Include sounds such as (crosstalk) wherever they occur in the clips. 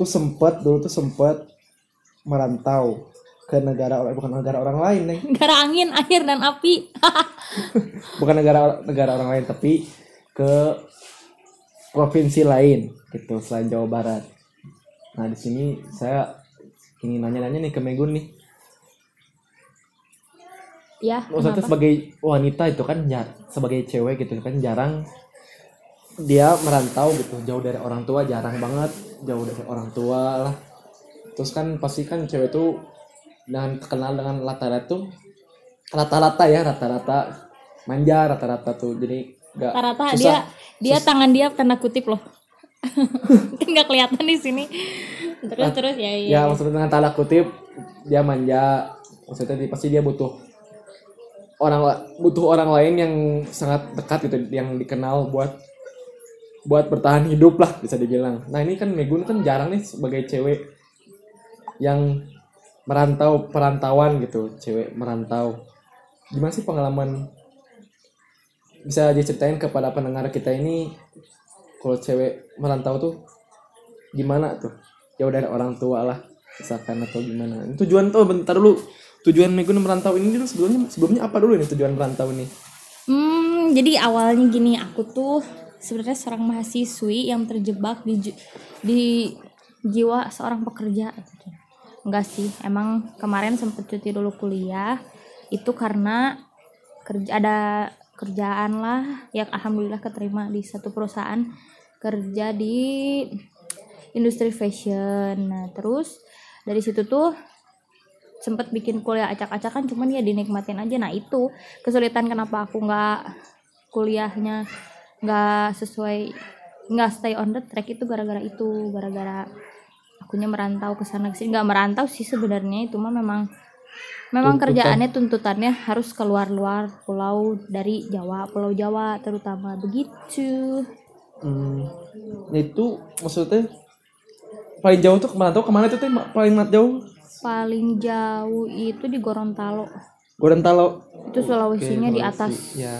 tuh sempat dulu tuh sempat merantau ke negara bukan negara orang lain nih (laughs) Negara angin, air dan api. (laughs) bukan negara negara orang lain tapi ke provinsi lain gitu selain Jawa Barat. Nah di sini saya ingin nanya-nanya nih ke Megun nih. ya, Maksudnya kenapa? sebagai wanita itu kan jar- sebagai cewek gitu kan jarang dia merantau gitu jauh dari orang tua jarang banget jauh dari orang tua lah. Terus kan pasti kan cewek tuh dengan terkenal dengan rata-rata tuh rata-rata ya rata-rata manja rata-rata tuh jadi nggak Rata-rata susah. dia dia tangan dia tanda kutip loh. kan (laughs) nggak kelihatan di sini. Terus terus ya ya iya. maksudnya dengan tanda kutip dia manja maksudnya pasti dia butuh orang butuh orang lain yang sangat dekat gitu yang dikenal buat buat bertahan hidup lah bisa dibilang. Nah ini kan Megun kan jarang nih sebagai cewek yang merantau perantauan gitu. Cewek merantau. Gimana sih pengalaman? Bisa diceritain kepada pendengar kita ini kalau cewek merantau tuh gimana tuh? Jauh dari orang tua lah misalkan atau gimana. Tujuan tuh bentar dulu. Tujuan Megun merantau ini tuh sebelumnya sebelumnya apa dulu nih tujuan merantau ini? Hmm, jadi awalnya gini, aku tuh sebenarnya seorang mahasiswi yang terjebak di di jiwa seorang pekerja. Enggak sih, emang kemarin sempet cuti dulu kuliah itu karena kerja ada kerjaan lah yang alhamdulillah keterima di satu perusahaan kerja di industri fashion. Nah, terus dari situ tuh sempet bikin kuliah acak-acakan cuman ya dinikmatin aja nah itu kesulitan kenapa aku nggak kuliahnya nggak sesuai nggak stay on the track itu gara-gara itu gara-gara akunya merantau ke sana ke sini nggak merantau sih sebenarnya itu mah memang memang Tuntutan. kerjaannya tuntutannya harus keluar luar pulau dari Jawa pulau Jawa terutama. Begitu. Hmm, itu maksudnya paling jauh tuh ke mana? Tuh teh paling jauh? Paling jauh itu di Gorontalo. Gorontalo. Itu Sulawesinya di Sulawesi. atas. Ya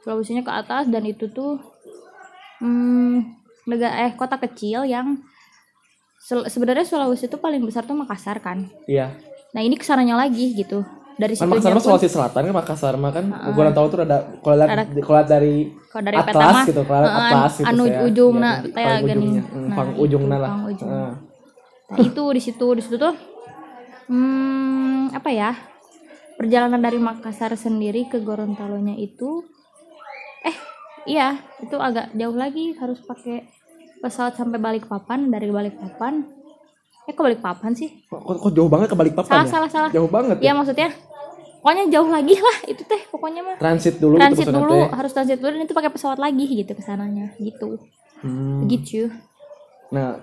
Sulawesinya ke atas dan itu tuh hmm, negara eh kota kecil yang sebenarnya Sulawesi itu paling besar tuh Makassar kan. iya Nah ini ke sananya lagi gitu dari kan situ Makassar mah Sulawesi Selatan kan Makassar mah kan Gorontalo tuh ada kalau lihat Ada- kalau lihat dari kalau dari atlas peta mah gitu kalau heeh, atlas gitu anu saya. paling geuning. ujungnya. Hmm, Nah, pang itu, ujungna lah ujung. Nah, itu di situ di situ tuh hmm, apa ya perjalanan dari Makassar sendiri ke Gorontalonya itu eh iya itu agak jauh lagi harus pakai pesawat sampai Balikpapan dari Balikpapan eh ke Balikpapan sih kok, kok, kok jauh banget ke Balikpapan salah ya? salah salah jauh banget ya ya maksudnya pokoknya jauh lagi lah itu teh pokoknya mah transit dulu transit gitu maksudnya dulu teh. harus transit dulu dan itu pakai pesawat lagi gitu ke sananya gitu Hmm. gitu Nah,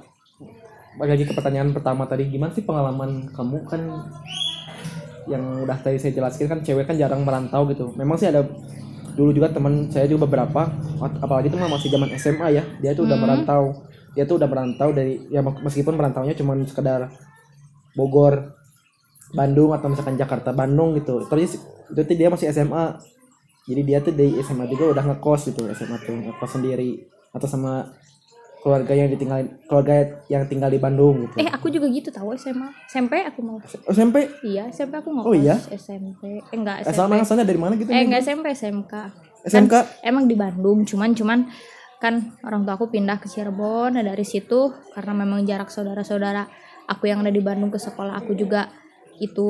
balik lagi ke pertanyaan pertama tadi, gimana sih pengalaman kamu kan yang udah tadi saya jelaskan kan cewek kan jarang merantau gitu. Memang sih ada dulu juga teman saya juga beberapa, ap- apalagi itu masih zaman SMA ya, dia tuh udah Hmm. merantau, dia tuh udah merantau dari ya meskipun merantaunya cuma sekedar Bogor, Bandung atau misalkan Jakarta, Bandung gitu. Si- itu tuh dia masih SMA. Jadi dia tuh dari SMA juga udah ngekos gitu, SMA tuh ngekos sendiri atau sama keluarga yang ditinggal keluarga yang tinggal di Bandung gitu. eh aku juga gitu tahu SMA SMP aku mau Oh, SMP? iya SMP aku ngekos Oh, iya? SMP eh enggak Eh, SMP sama asalnya dari mana gitu? eh enggak SMP SMK SMK? Kan emang di Bandung cuman cuman kan orang tua aku pindah ke Cirebon nah dari situ karena memang jarak saudara-saudara aku yang ada di Bandung ke sekolah aku juga itu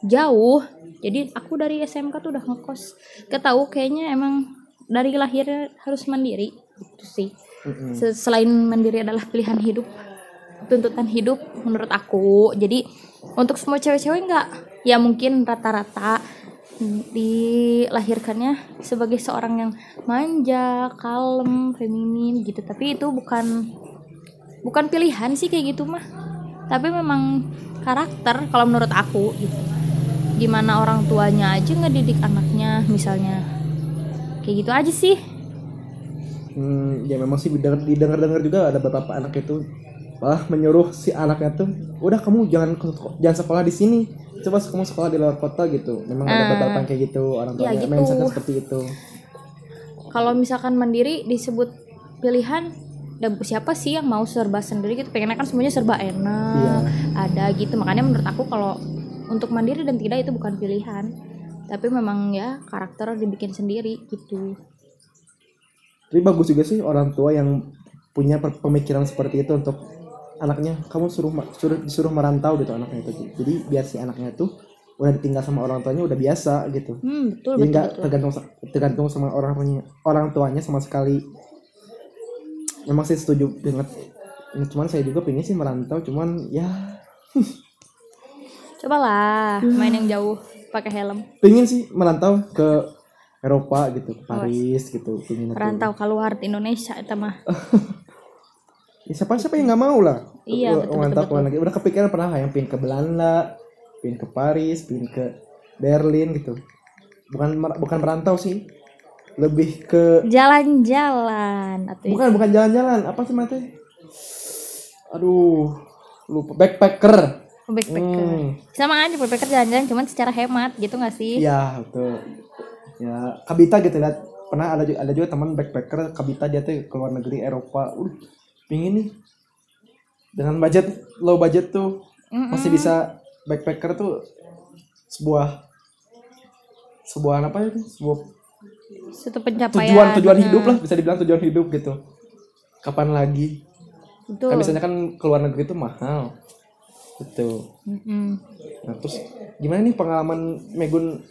jauh jadi aku dari SMK tuh udah ngekos ketahu kayaknya emang dari lahirnya harus mandiri gitu sih Mm-mm. Se- selain mandiri adalah pilihan hidup tuntutan hidup menurut aku. Jadi untuk semua cewek-cewek nggak? Ya mungkin rata-rata dilahirkannya sebagai seorang yang manja kalem feminin gitu. Tapi itu bukan bukan pilihan sih kayak gitu mah. Tapi memang karakter kalau menurut aku gitu. Gimana orang tuanya aja ngedidik anaknya misalnya. Kayak gitu aja sih Hmm, ya memang sih didengar didengar dengar juga ada beberapa anak itu. Malah menyuruh si anaknya tuh udah kamu jangan jangan sekolah di sini. Coba kamu sekolah di luar kota gitu. Memang ada Ah. beberapa yang kayak gitu orang Ya, tuanya gitu. seperti itu. Kalau misalkan mandiri disebut pilihan dan siapa sih yang mau serba sendiri gitu? Pengennya kan semuanya serba enak Iya. ada gitu. Makanya menurut aku kalau untuk mandiri dan tidak itu bukan pilihan. Tapi memang ya karakter dibikin sendiri gitu Tapi bagus juga sih orang tua yang punya pemikiran seperti itu untuk anaknya. Kamu suruh suruh disuruh merantau gitu anaknya itu. Jadi biar si anaknya tuh udah ditinggal sama orang tuanya udah biasa gitu. hmm betul Jadi nggak tergantung tergantung sama orang tuanya orang tuanya sama sekali. Memang sih setuju dengan Nah, cuman saya juga pengen sih merantau cuman ya (laughs) cobalah main yang jauh pakai helm pengen sih merantau ke Eropa gitu ke Paris gitu pengen rantau keluar di Indonesia itu mah. (laughs) Ya, siapa siapa yang nggak mau lah. Iya, betul, betul, luar negeri udah kepikiran pernah yang pengen ke Belanda pengen ke Paris pengen ke Berlin gitu. Bukan bukan merantau sih. Lebih ke jalan-jalan atau bukan bukan jalan-jalan. Apa sih mate? Aduh lupa. Backpacker. Backpacker. Hmm. sama aja backpacker jalan-jalan cuman secara hemat gitu nggak sih? Iya betul. Ya Kabita gitu lihat pernah ada juga, ada juga teman backpacker Kabita dia tuh ke luar negeri Eropa. Uh, pingin nih dengan budget low budget tuh Mm-mm. masih bisa backpacker tuh sebuah sebuah apa itu sebuah suatu pencapaian tujuan tujuan Nah, hidup lah bisa dibilang tujuan hidup gitu. Kapan lagi? betul Kan biasanya kan ke luar negeri itu mahal. Betul. Mm-mm. Nah terus gimana nih pengalaman Megun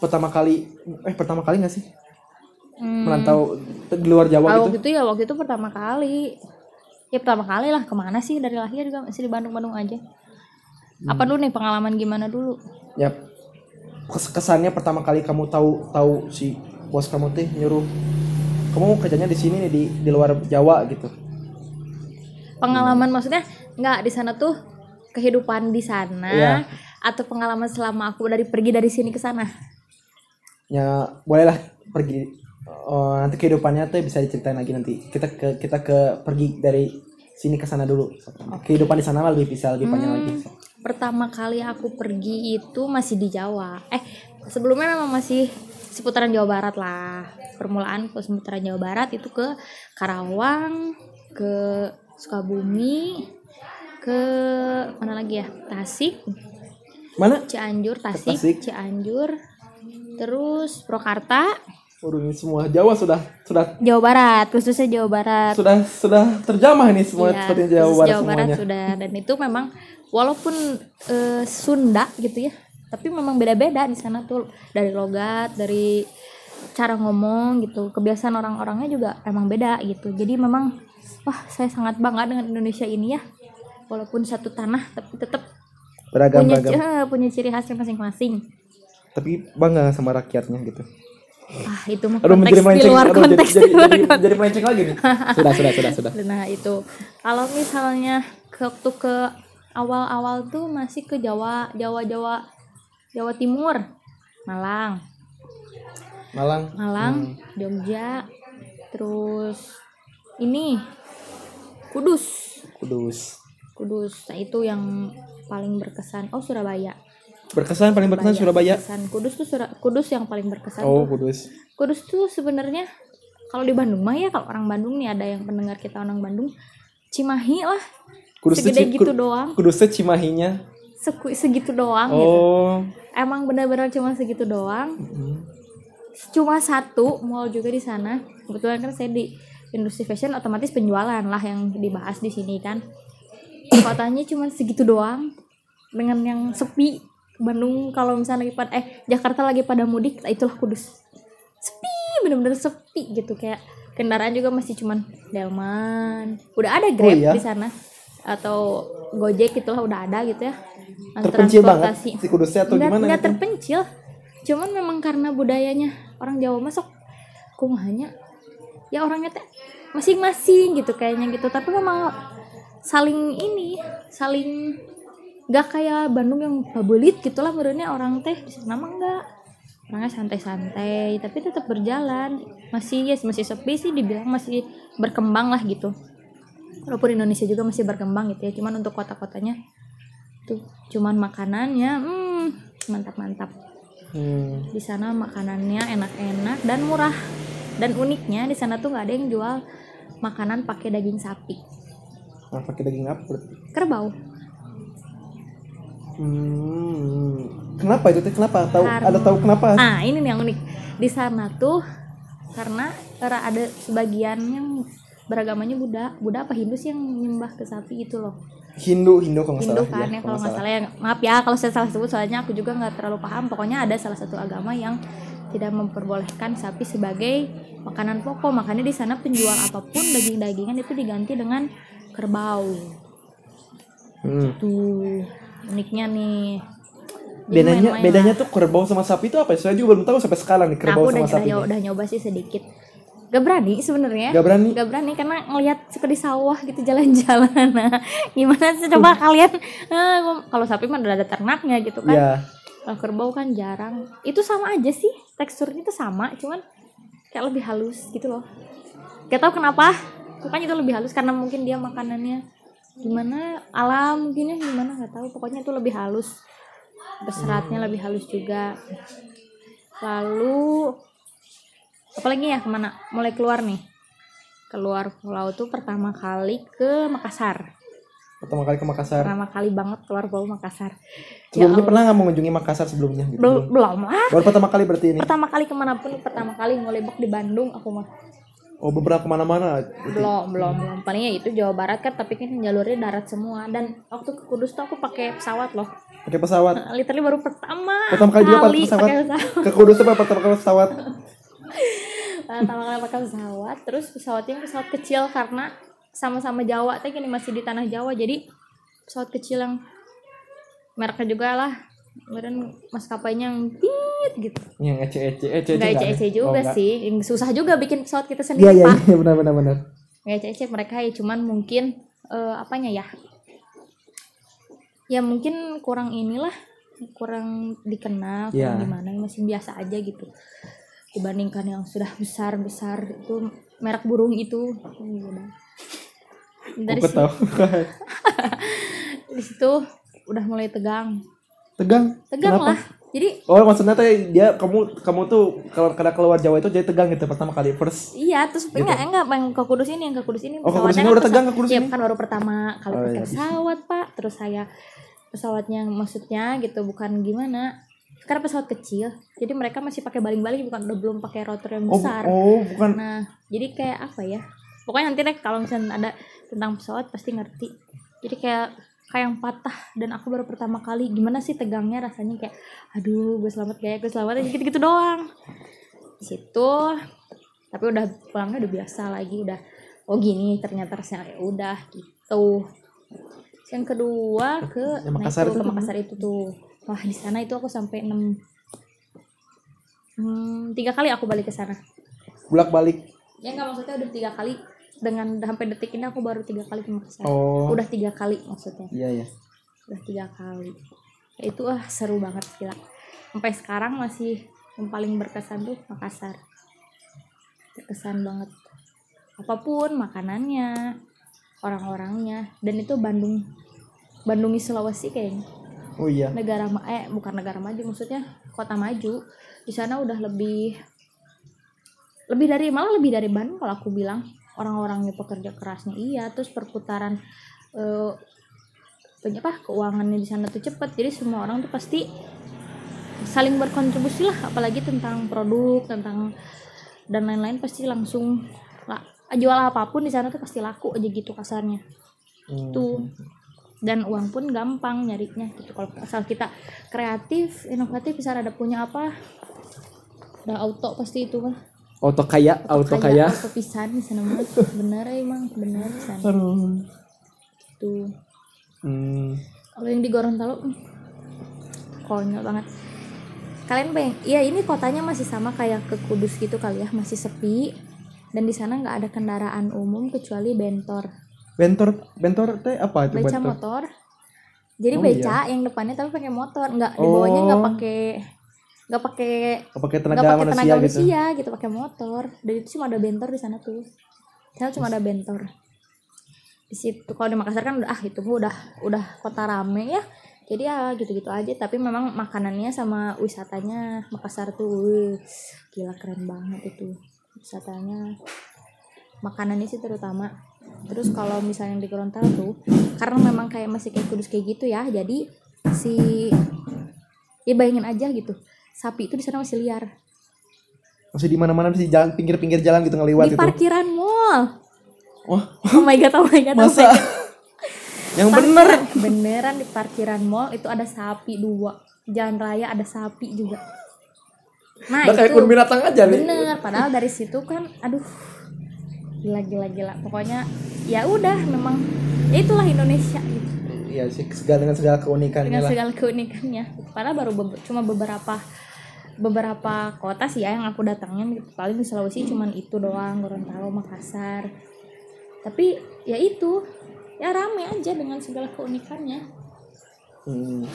pertama kali eh pertama kali nggak sih Hmm. merantau di luar Jawa gitu? waktu itu ya waktu itu pertama kali ya pertama kali lah ke mana sih dari lahir juga masih di Bandung Bandung aja Hmm. apa dulu nih pengalaman gimana dulu Ya kes- kesannya pertama kali kamu tahu tahu si bos kamu teh nyuruh kamu kerjanya di sini nih di di luar Jawa gitu. pengalaman maksudnya nggak di sana tuh kehidupan di sana Iya. atau pengalaman selama aku dari pergi dari sini ke sana Ya bolehlah pergi Oh, nanti kehidupannya tuh bisa diceritain lagi nanti. Kita ke kita ke pergi dari sini ke sana dulu. Kehidupan di sana lebih bisa lebih panjang lagi. pertama kali aku pergi itu masih di Jawa eh sebelumnya memang masih seputaran Jawa Barat lah permulaan ke seputaran Jawa Barat itu ke Karawang ke Sukabumi ke mana lagi ya Tasik Mana? Cianjur Tasik, Tasik. Cianjur terus Purwakarta Waduh, ini semua Jawa sudah sudah Jawa Barat khususnya Jawa Barat. sudah sudah terjamah ini semua Iya, seperti Jawa Barat Jawa Barat semuanya. sudah. Dan itu memang walaupun eh, Sunda gitu ya tapi memang beda-beda di sana tuh. Dari logat dari cara ngomong gitu. Kebiasaan orang-orangnya juga emang beda gitu. Jadi memang wah saya sangat bangga dengan Indonesia ini ya. Walaupun satu tanah tapi tetap punya Beragam-beragam. eh, punya ciri khasnya masing-masing Tapi bangga sama rakyatnya gitu. ah itu mah Aduh, konteks menjadi di luar Aduh, konteks jadi, di luar jadi, konteks jadi melenceng lagi nih. Sudah, sudah, sudah, sudah. (laughs) Nah itu kalau misalnya ke waktu ke awal-awal tuh masih ke Jawa, Jawa, Jawa, Jawa Timur, Malang, Malang. Malang, Jogja, terus ini Kudus, Kudus. Kudus. Nah itu yang paling berkesan. Oh Surabaya. Berkesan paling berkesan Surabaya. Berkesan. Kudus tuh Sura- Kudus yang paling berkesan. Oh, tuh. Kudus. Kudus tuh sebenarnya kalau di Bandung mah ya kalau orang Bandung nih ada yang pendengar kita orang Bandung Cimahi lah Kudus segede gitu doang Kudus tuh Cimahinya. Seku- segitu doang gitu Oh. emang benar-benar cuma segitu doang Mm. cuma satu mall juga di sana kebetulan kan saya di industri fashion otomatis penjualan lah yang dibahas di sini kan kotanya cuma segitu doang dengan yang sepi Bandung kalau misalnya lagi pada eh Jakarta lagi pada mudik nah itulah Kudus sepi bener-bener sepi gitu kayak kendaraan juga masih cuman delman udah ada grab iya? di sana atau gojek itulah udah ada gitu ya Terpencil banget Transportasi. si Kudusnya atau nggak, gimana nggak gitu? terpencil cuman memang karena budayanya orang Jawa masuk kumahanya ya orangnya teh masing-masing gitu kayaknya gitu tapi memang saling ini saling gak kayak Bandung yang babelit gitulah menurutnya orang teh. Di sana mah enggak orangnya santai-santai tapi tetap berjalan. Masih ya masih sepi sih dibilang masih berkembang lah gitu. Walaupun Indonesia juga masih berkembang gitu ya cuman untuk kota-kotanya. Tuh cuman makanannya hmm mantap-mantap. Hmm. di sana makanannya enak-enak dan murah. Dan uniknya di sana tuh nggak ada yang jual makanan pakai daging sapi. Nah, pakai daging apa? Kerbau Hmm. Kenapa itu? Kenapa? Tahu Karena- ada tahu kenapa? ah ini nih yang unik di sana tuh karena era ada sebagian yang beragamanya Buddha Buddha apa Hindu sih yang nyembah ke sapi itu loh Hindu, Hindu kalau nggak Hindu salah. kan ya, ya kalau nggak salah ya maaf ya kalau saya salah sebut soalnya aku juga nggak terlalu paham pokoknya ada salah satu agama yang tidak memperbolehkan sapi sebagai makanan pokok makanya di sana penjual apa pun daging-dagingan itu diganti dengan kerbau Hmm. tuh uniknya nih Jadi Bedanya main-main bedanya lah. tuh kerbau sama sapi itu apa? ya? Saya juga belum tahu sampai sekarang nih Nah, kerbau aku udah, sama udah, sapi. nyoba- udah nyoba sih sedikit gak berani sebenarnya Gak berani. Gak berani karena ngelihat suka di sawah gitu jalan-jalan nah (laughs) gimana sih coba kalian eh, gua- kalau sapi mah udah ada ternaknya gitu kan Iya. kalau kerbau kan jarang itu sama aja sih teksturnya itu sama cuman kayak lebih halus gitu loh gak tahu kenapa pokoknya itu lebih halus karena mungkin dia makanannya gimana? Alam mungkin ya gimana? Nggak tahu. Pokoknya itu lebih halus. Berseratnya lebih halus juga. Lalu apalagi ya? Ke mana? Mulai keluar nih. Keluar pulau tuh pertama kali ke Makassar. Pertama kali ke Makassar. pertama kali banget keluar pulau Makassar. Ya Sebelumnya pernah nggak mengunjungi Makassar sebelumnya? Gitu? belum belum lah. Baru pertama kali berarti ini. pertama kali ke mana pun pertama kali ngelebak di Bandung aku mah Oh beberapa ke mana-mana. belum belum belum paling ya itu Jawa Barat kan tapi kan jalurnya darat semua dan waktu ke Kudus tuh aku pakai pesawat loh Pakai pesawat. literally baru pertama Pertama kali juga pakai pesawat. Ke Kudus apa pertama kali pesawat? pertama kali pakai pesawat terus pesawatnya pesawat kecil karena sama-sama Jawa tapi ini masih di tanah Jawa jadi pesawat kecil yang mereknya juga lah kemudian maskapainya yang tit gitu Yang ece-ece, ece-ece nggak nggak ece-ece ada? juga Oh, sih. Yang susah juga bikin pesawat kita Iya sendiri iya pak. iya benar benar benar. nggak ece-ece mereka ya cuman mungkin eh, apanya ya? Ya mungkin kurang inilah kurang dikenal kurang Iya. gimana masih biasa aja gitu. Dibandingkan yang sudah besar besar itu merek burung itu. Iya, dari situ, (laughs) di situ udah mulai tegang tegang. tegang Kenapa? lah jadi Oh maksudnya teh dia kamu kamu tuh kalau kada keluar Jawa itu jadi tegang gitu pertama kali first. Iya, terus enggak enggak yang ke Kudus ini, yang ke Kudus ini. Gitu. Oh, ke Kudus ini kan udah tegang ke Kudus Iya, ini? kan baru pertama kali Oh, pakai iya. pesawat, Pak. Terus saya pesawatnya maksudnya gitu bukan gimana karena pesawat kecil jadi mereka masih pakai baling-baling bukan udah belum pakai rotor yang Oh, besar oh bukan. nah jadi kayak apa ya pokoknya nanti deh kalau misalnya ada tentang pesawat pasti ngerti jadi kayak kayak yang patah dan aku baru pertama kali gimana sih tegangnya rasanya kayak aduh gue selamat kayak gue selamat aja gitu-gitu doang. Di situ tapi udah pulangnya udah biasa lagi udah oh gini ternyata rasanya ya udah gitu. Yang kedua ke nah Makassar itu, itu ke Makassar itu tuh. Wah di sana itu aku sampai enam hmm, tiga kali aku balik ke sana. Bolak balik. ya nggak maksudnya udah tiga kali dengan sampai detik ini aku baru tiga kali ke Makassar Oh. udah tiga kali maksudnya. Iya ya. udah tiga kali. Ya, itu ah seru banget gila. Sampai sekarang masih yang paling berkesan tuh Makassar. Berkesan banget. Apa pun makanannya orang-orangnya. Dan itu Bandung Bandungi Sulawesi kayaknya. Oh iya. negara ma- eh bukan negara maju maksudnya kota maju. Di sana udah lebih lebih dari malah lebih dari Bandung kalau aku bilang orang-orangnya pekerja kerasnya. Iya terus perputaran eh apa keuangannya di sana tuh cepet. Jadi semua orang tuh pasti saling berkontribusi lah apalagi tentang produk tentang dan lain-lain pasti langsung lah jual apa pun di sana tuh pasti laku aja gitu kasarnya. Hmm. tuh dan uang pun gampang nyarinya gitu. Kalau asal kita kreatif inovatif bisa ada punya apa udah auto pasti itu mah Auto kaya, auto kaya. auto pisan di sana mah bener emang bener pisan tuh Hmm. kalau yang di Gorontalo hmm, konyol banget. Kalian bayang iya ini kotanya masih sama kayak ke Kudus gitu kali ya masih sepi. Dan di sana nggak ada kendaraan umum kecuali bentor. Bentor, bentor teh apa itu beca bentor? motor. Jadi Oh, beca yang depannya tapi pakai motor. Nggak di bawahnya nggak Oh. pakai nggak pakai Oh, pakai nggak tenaga pakai manusia tenaga gitu. manusia gitu pakai motor. Dan itu cuma ada bentor di sana tuh. Di sana cuma ada bentor. Di situ kalau di Makassar kan udah ah itu mah udah udah kota rame ya. Jadi ya gitu-gitu aja. Tapi memang makanannya sama wisatanya Makassar tuh. Wih, gila keren banget itu wisatanya. Makanannya sih terutama. Terus kalau misalnya di Gorontalo tuh karena memang kayak masih kayak kudus kayak gitu ya. Jadi si ya bayangin aja gitu sapi itu di sana masih liar. Masih di mana-mana di jalan pinggir-pinggir jalan gitu ngeliwat di itu parkiran mall. Wah. Oh my god oh my god oh my masa God. yang bener. beneran di parkiran mall itu ada sapi dua. Jalan raya ada sapi juga. Nah udah itu binatang aja nih bener padahal dari situ kan aduh gila gila gila pokoknya ya udah memang ya itulah Indonesia gitu. Iya sih segala dengan segala keunikannya dengan lah segala keunikannya. Padahal baru be- cuma beberapa beberapa kota sih ya yang aku datangin gitu. paling di Sulawesi cuman itu doang Gorontalo Makassar tapi ya itu ya rame aja dengan segala keunikannya Hmm.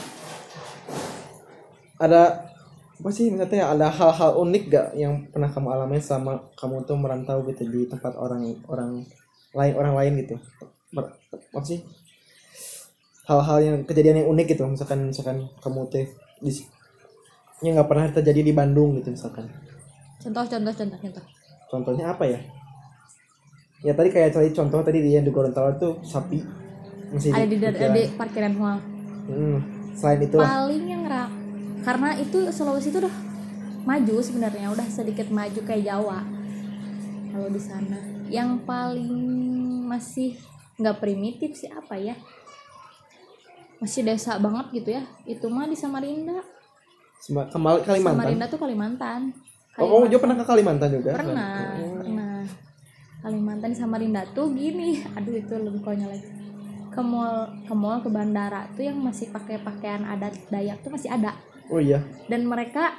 ada apa sih misalnya ada hal-hal unik gak yang pernah kamu alami sama kamu tuh merantau gitu di tempat orang orang lain orang lain gitu apa sih hal-hal yang kejadian yang unik gitu misalkan misalkan kamu tuh di yang nggak pernah terjadi di Bandung gitu misalkan. Contoh contoh contoh contoh. Contohnya apa ya? Ya tadi kayak tadi contoh tadi dia di Gorontalo tuh sapi. Masih ada di, pikiran. di parkiran mall Hmm, selain itu paling yang ra karena itu Sulawesi itu udah maju sebenarnya udah sedikit maju kayak Jawa. Kalau di sana. Yang paling masih nggak primitif sih apa ya? Masih desa banget gitu ya. Itu mah di Samarinda Kemal Kalimantan? Samarinda tuh Kalimantan. Oh, kamu juga pernah ke Kalimantan juga? pernah pernah. Kalimantan di Samarinda tuh gini. Aduh itu lebih konyol lagi. Ke mall ke mall ke bandara tuh yang masih pakai pakaian adat Dayak tuh masih ada. Oh iya. dan mereka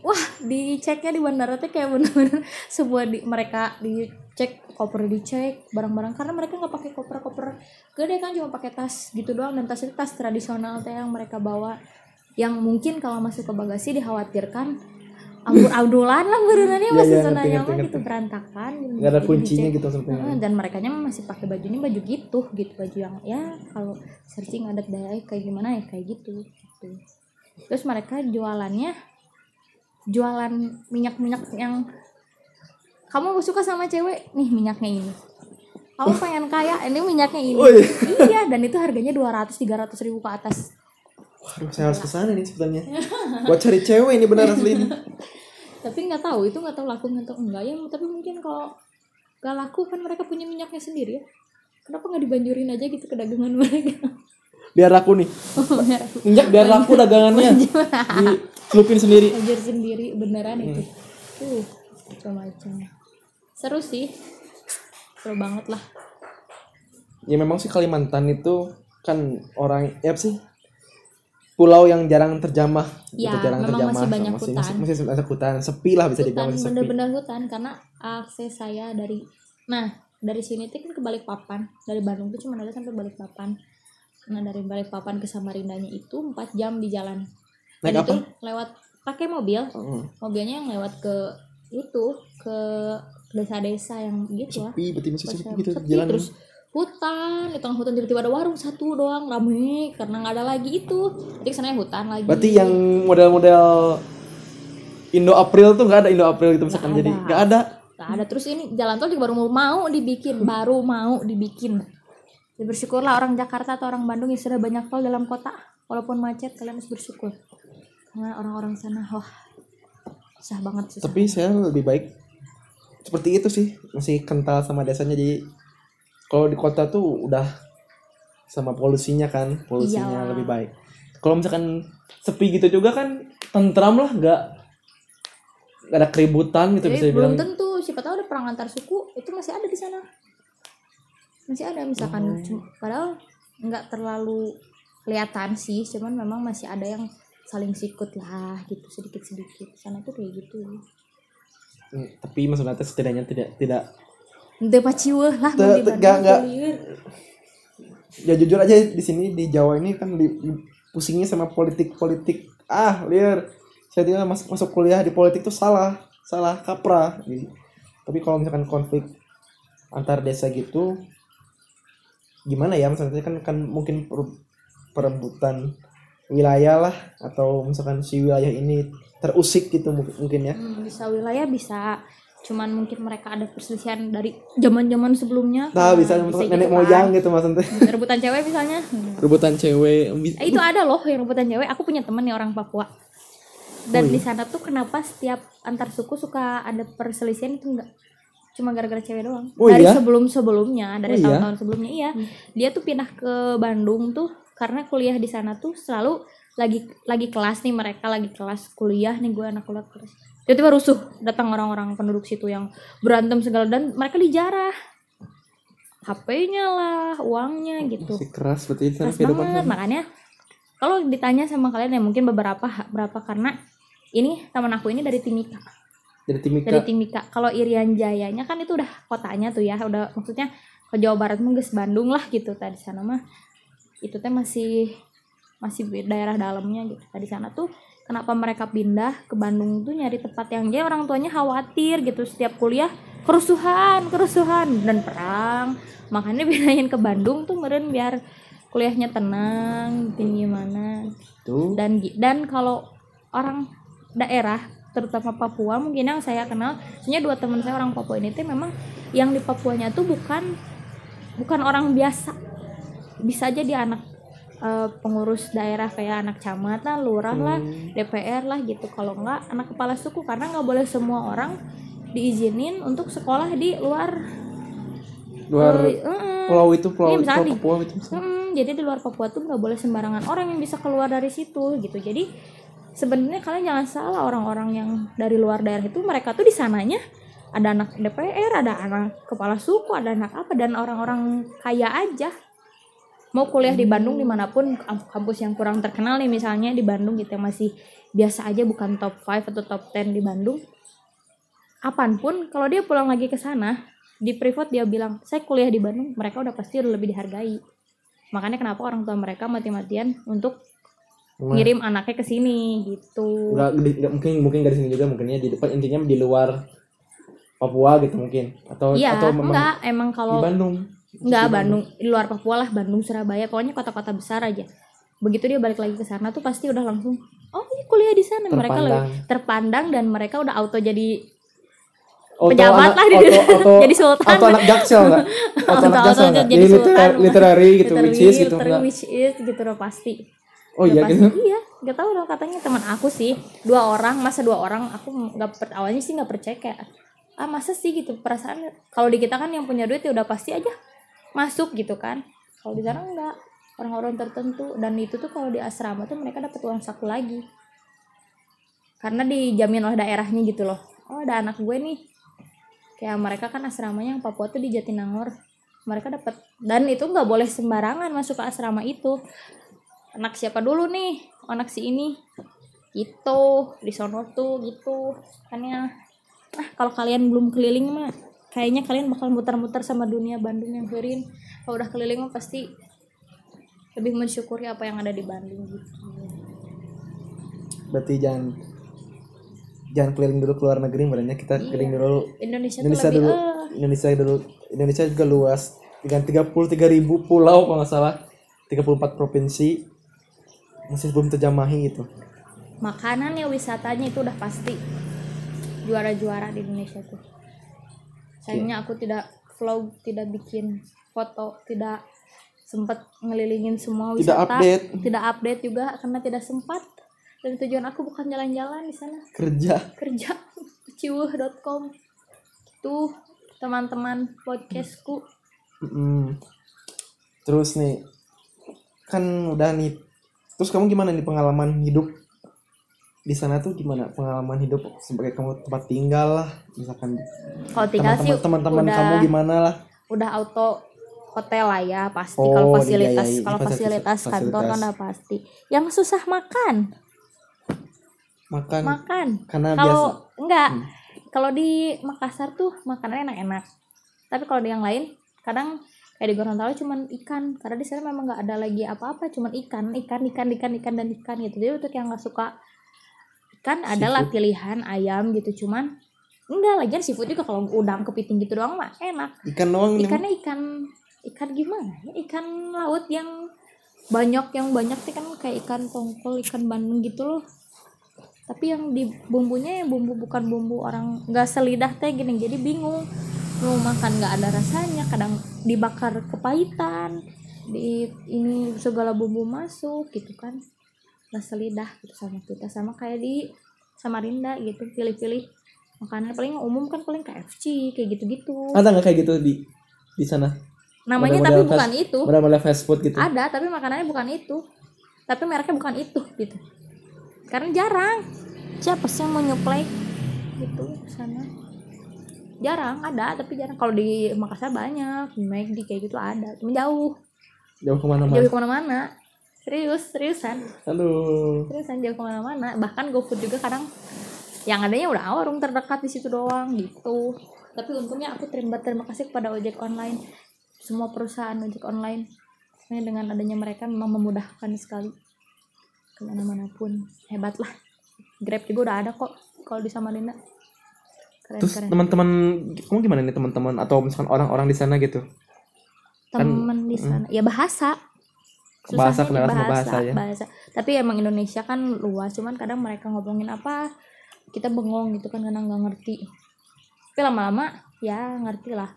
wah diceknya di bandara tuh kayak bener-bener (laughs) sebuah di, mereka dicek koper dicek barang-barang. Karena mereka nggak pakai koper-koper gede kan cuma pakai tas gitu doang. Dan tas itu tas tradisional teh yang mereka bawa yang mungkin kalau masuk ke bagasi dikhawatirkan ambur-ambulan lah benerannya Iya, masih iya, zona nyaman gitu berantakan. Gitu. Gak ada kuncinya gitu sebenarnya. Heeh, dan mereka masih pakai bajunya baju gitu gitu baju yang ya kalau searching adat dayak kayak gimana ya kayak gitu gitu. Terus mereka jualannya jualan minyak-minyak yang kamu suka sama cewek? Nih minyaknya ini. Kamu pengen kaya ini minyaknya ini. Oh, iya. iya dan itu harganya 200 300 ribu ke atas Waduh, saya harus ke sana nih sebenarnya. (laughs) Buat cari cewek ini benar asli ini. (laughs) tapi nggak tahu itu nggak tahu laku atau enggak ya tapi mungkin kalau nggak laku kan mereka punya minyaknya sendiri ya kenapa nggak dibanjurin aja gitu ke dagangan mereka (laughs) Biar laku nih. Minyak biar laku dagangannya. Dicelupin sendiri. Banjir sendiri beneran Hmm. itu tuh macam-macam seru sih seru banget lah Ya memang sih Kalimantan itu kan orang ya sih? Pulau yang jarang terjamah. gitu, Ya, jarang memang masih banyak masih, hutan. Masih, masih banyak hutan. Sepi lah bisa dibilang masih sepi. bener-bener hutan karena akses saya dari nah dari sini tuh kan ke Balikpapan dari Bandung tuh cuma ada sampai Balikpapan nah dari Balikpapan ke Samarindanya itu 4 jam di jalan Naik dan apa? itu lewat pakai mobil Hmm. mobilnya yang lewat ke itu ke desa-desa yang gitu lah Sepi, berarti masih sepi gitu sepi, jalan. terus hutan di tengah hutan tiba-tiba ada warung satu doang rame karena nggak ada lagi itu. Jadi kesannya hutan lagi. Berarti yang model-model Indo April tuh nggak ada Indo April gitu misalkan Nggak jadi nggak ada. Nggak ada. Terus ini jalan tol juga baru mau, mau dibikin baru mau dibikin. Ya bersyukurlah orang Jakarta atau orang Bandung yang sudah banyak tol dalam kota. Walaupun macet kalian harus bersyukur. Karena orang-orang sana wah susah banget susah Tapi saya lebih baik seperti itu sih. Masih kental sama desanya jadi kalau di kota tuh udah sama polusinya kan polusinya Iyalah. lebih baik. Kalau misalkan sepi gitu juga kan tentram lah nggak ada keributan gitu bisa Jadi belum dibilang. tentu siapa tahu ada perang antar suku itu masih ada di sana masih ada misalkan Oh. cuma- padahal nggak terlalu kelihatan sih cuman memang masih ada yang saling sikut lah gitu sedikit sedikit sana tuh kayak gitu Hmm, Tapi maksudnya setidaknya tidak tidak Udah paciweuh lah mun di Bandung ya jujur aja di sini di Jawa ini kan di, pusingnya sama politik politik ah liar. Saya tidak masuk masuk kuliah di politik tuh salah salah kaprah. Tapi kalau misalkan konflik antar desa gitu gimana ya? Misalnya kan kan mungkin per- perebutan wilayah lah atau misalkan si wilayah ini terusik gitu mungkin mungkin ya. Hmm, bisa wilayah bisa cuman mungkin mereka ada perselisihan dari zaman-zaman sebelumnya Nah, bisa, gitu nenek kan. moyang gitu mas Ante. rebutan cewek misalnya (laughs) Rebutan cewek. Eh, itu ada loh yang rebutan cewek aku punya temen nih orang Papua dan di sana tuh kenapa setiap antar suku suka ada perselisihan itu enggak cuma gara-gara cewek doang Oh, dari iya? sebelum sebelumnya dari Oh, iya? tahun-tahun sebelumnya iya dia tuh pindah ke Bandung tuh karena kuliah di sana tuh selalu lagi lagi kelas nih mereka lagi kelas kuliah nih gue anak kuliah kelas tiba-tiba rusuh datang orang-orang penduduk situ yang berantem segala dan mereka dijarah. HP-nya lah uangnya gitu. Masih keras seperti itu keras banget makanya kalau ditanya sama kalian ya mungkin beberapa berapa karena ini teman aku ini dari Timika. Dari Timika. dari Timika. Kalau Irian Jayanya kan itu udah kotanya tuh ya udah maksudnya ke Jawa Barat geus Bandung lah gitu tadi sana mah itu teh masih masih daerah dalamnya gitu. Tadi sana tuh kenapa mereka pindah ke Bandung tuh nyari tempat yang dia orang tuanya khawatir gitu. Setiap kuliah kerusuhan kerusuhan dan perang. Makanya pindahin ke Bandung tuh meren biar kuliahnya tenang tinggi gimana. Tuh. dan dan kalau orang daerah terutama Papua mungkin yang saya kenal sebenarnya dua teman saya orang Papua ini tuh memang yang di Papuanya tuh bukan bukan orang biasa. Bisa aja dia anak eh, pengurus daerah kayak anak camat lah lurah lah DPR lah gitu kalau enggak anak kepala suku karena nggak boleh semua orang diizinin untuk sekolah di luar Luar eh, pulau itu pulau, misalnya pulau di- Papua itu. Mm, jadi di luar Papua tuh nggak boleh sembarangan orang yang bisa keluar dari situ gitu. Jadi sebenarnya kalian jangan salah orang-orang yang dari luar daerah itu mereka tuh di sananya ada anak DPR, ada anak kepala suku, ada anak apa dan orang-orang kaya aja. Mau kuliah di Bandung di mana pun kamp- kampus yang kurang terkenal nih misalnya di Bandung gitu yang masih biasa aja bukan top 5 atau top 10 di Bandung. Apanpun kalau dia pulang lagi ke sana di privat dia bilang saya kuliah di Bandung mereka udah pasti udah lebih dihargai makanya kenapa orang tua mereka mati-matian untuk Wah. ngirim anaknya ke sini gitu Nggak, di- nggak- mungkin mungkin dari sini juga mungkinnya di depan intinya di luar Papua gitu mungkin atau iya atau memang enggak emang di kalau Bandung enggak Bandung di luar Papua lah Bandung Surabaya pokoknya kota-kota besar aja. Begitu dia balik lagi ke sana tuh pasti udah langsung oh ini kuliah di sana. Mereka Terpandang. lebih terpandang dan mereka udah auto jadi Auto pejabat anak- lah di auto, (laughs) auto, jadi sultan. auto anak jaksel nggak? (laughs) Auto anak Auto- jaksel auto jadi jadi sultan. liter- literary gitu Literary, which is gitu literary which is gitu udah pasti. Oh iya Udah gitu? Pasti, iya gak tahu dong katanya teman aku sih dua orang masa dua orang aku nggak per- awalnya sih nggak percaya kayak ah masa sih? Gitu perasaan kalau di kita kan yang punya duit ya udah pasti aja masuk gitu kan. Kalau di sana enggak. Orang-orang tertentu. Dan itu tuh kalau di asrama tuh mereka dapat uang saku lagi. Karena dijamin oleh daerahnya gitu loh. Oh ada anak gue nih. Kayak mereka kan asramanya yang Papua tuh di Jatinangor. Mereka dapat dan itu nggak boleh sembarangan masuk ke asrama itu. Anak siapa dulu nih? Oh, anak si ini. Gitu. Di sono tuh gitu. Kan ya ah kalau kalian belum keliling mah kayaknya kalian bakal muter-muter sama dunia Bandung yang keren kalau udah keliling mah pasti lebih mensyukuri apa yang ada di Bandung gitu. Berarti jangan jangan keliling dulu ke luar negeri sebenarnya kita keliling dulu. Indonesia, Indonesia lebih dulu eh, Indonesia dulu Indonesia juga luas. Dengan 33 ribu pulau kalau nggak salah. 34 provinsi. Masih belum terjamahi itu makanan ya wisatanya itu udah pasti. Juara-juara di Indonesia tuh sayangnya aku tidak vlog tidak bikin foto tidak sempat ngelilingin semua Tidak wisata. update. tidak update juga karena tidak sempat. Dan tujuan aku bukan jalan-jalan di sana. Kerja. Kerja. (laughs) Ciwuh.com tuh teman-teman podcastku. Mm-mm. terus nih kan udah nih. Terus kamu gimana nih pengalaman hidup di sana tuh gimana pengalaman hidup sebagai kamu tempat tinggal lah? Misalkan kalau tinggal sih teman-teman teman-teman udah kamu gimana lah? udah auto hotel lah ya pasti. Oh, kalau fasilitas dibiayai. kalau fasilitas, Fasilitas- kantor kan udah pasti. Yang susah makan. Makan. Makan. Karena biasa kalau enggak Hmm. kalau di Makassar tuh makanannya enak-enak. Tapi kalau di yang lain kadang kayak di Gorontalo cuman ikan. Karena di sana memang nggak ada lagi apa-apa cuman ikan. Ikan ikan ikan ikan dan ikan gitu. Jadi untuk yang nggak suka ikan adalah pilihan ayam gitu cuman enggak lagian seafood juga kalau udang kepiting gitu doang mah enak. Ikan doang nih ikannya ikan ikan gimana ya? Ikan laut yang banyak yang banyak sih kan kayak ikan tongkol ikan bandeng gitu loh. Tapi yang di bumbunya yang bumbu bukan bumbu orang nggak selidah teh gini jadi bingung. Mau makan nggak ada rasanya kadang dibakar kepahitan di ini segala bumbu masuk gitu kan nggak selidah gitu sama kita. Sama kayak di Samarinda gitu pilih-pilih makanan paling umum kan paling KFC kayak gitu-gitu. Ada nggak kayak gitu di di sana? Namanya model-model tapi fast- bukan itu. model-model fast food gitu. Ada tapi makanannya bukan itu. Tapi mereknya bukan itu gitu. Karena jarang. Siapa sih yang mau nyuplai? Gitu ke sana jarang ada tapi jarang. Kalau di Makassar banyak di McD kayak gitu ada. Cuma jauh. Jauh ke mana-mana? Jauh ke mana-mana serius seriusan. Aduh seriusan jauh ke mana-mana. Bahkan GoFood juga kadang yang adanya udah warung terdekat di situ doang gitu. Tapi untungnya aku terima terima kasih kepada ojek online. Semua perusahaan ojek online Soalnya dengan adanya mereka memang memudahkan sekali. Ke mana-mana pun. Hebat lah. Grab juga udah ada kok kalau di Samarinda. Keren terus teman-teman kamu gimana nih teman-teman? Atau misalkan orang-orang di sana gitu? Temen di sana. Ya bahasa Bahasa, di sama bahasa ya. bahasa. tapi emang Indonesia kan luas cuman kadang mereka ngomongin apa kita bengong gitu kan karena nggak ngerti tapi lama-lama ya ngerti lah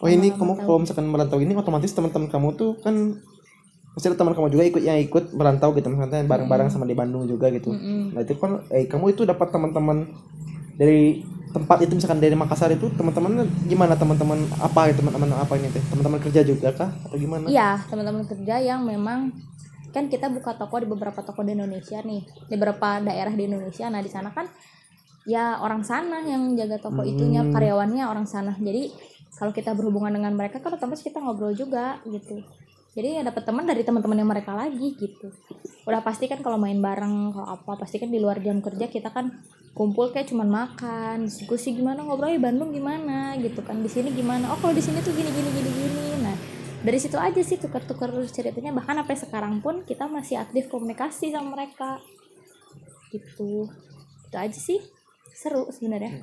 oh ini kamu tahu. kalau misalkan merantau ini otomatis teman-teman kamu tuh kan pasti ada teman kamu juga ikut yang ikut merantau gitu misalnya bareng-bareng sama di Bandung juga gitu Mm-mm. nah itu kan eh kamu itu dapat teman-teman dari tempat itu misalkan dari Makassar itu teman-teman gimana teman-teman apa gitu teman-teman apa ini teh? Teman-teman kerja juga kah atau gimana? Iya teman-teman kerja yang memang kan kita buka toko di beberapa toko di Indonesia nih di beberapa daerah di Indonesia. Nah di sana kan ya orang sana yang jaga toko itunya Hmm. karyawannya orang sana. Jadi kalau kita berhubungan dengan mereka kan otomatis kita ngobrol juga gitu. Jadi ya dapat teman dari teman-teman yang mereka lagi gitu. Udah pasti kan kalau main bareng kalau apa pasti kan di luar jam kerja kita kan kumpul kayak cuman makan. Diskusi gimana ngobrolnya Bandung gimana gitu kan di sini gimana? Oh kalau di sini tuh gini gini gini gini. Nah dari situ aja sih tukar-tukar ceritanya. Bahkan sampai sekarang pun kita masih aktif komunikasi sama mereka. Gitu. Itu aja sih. Seru sebenarnya.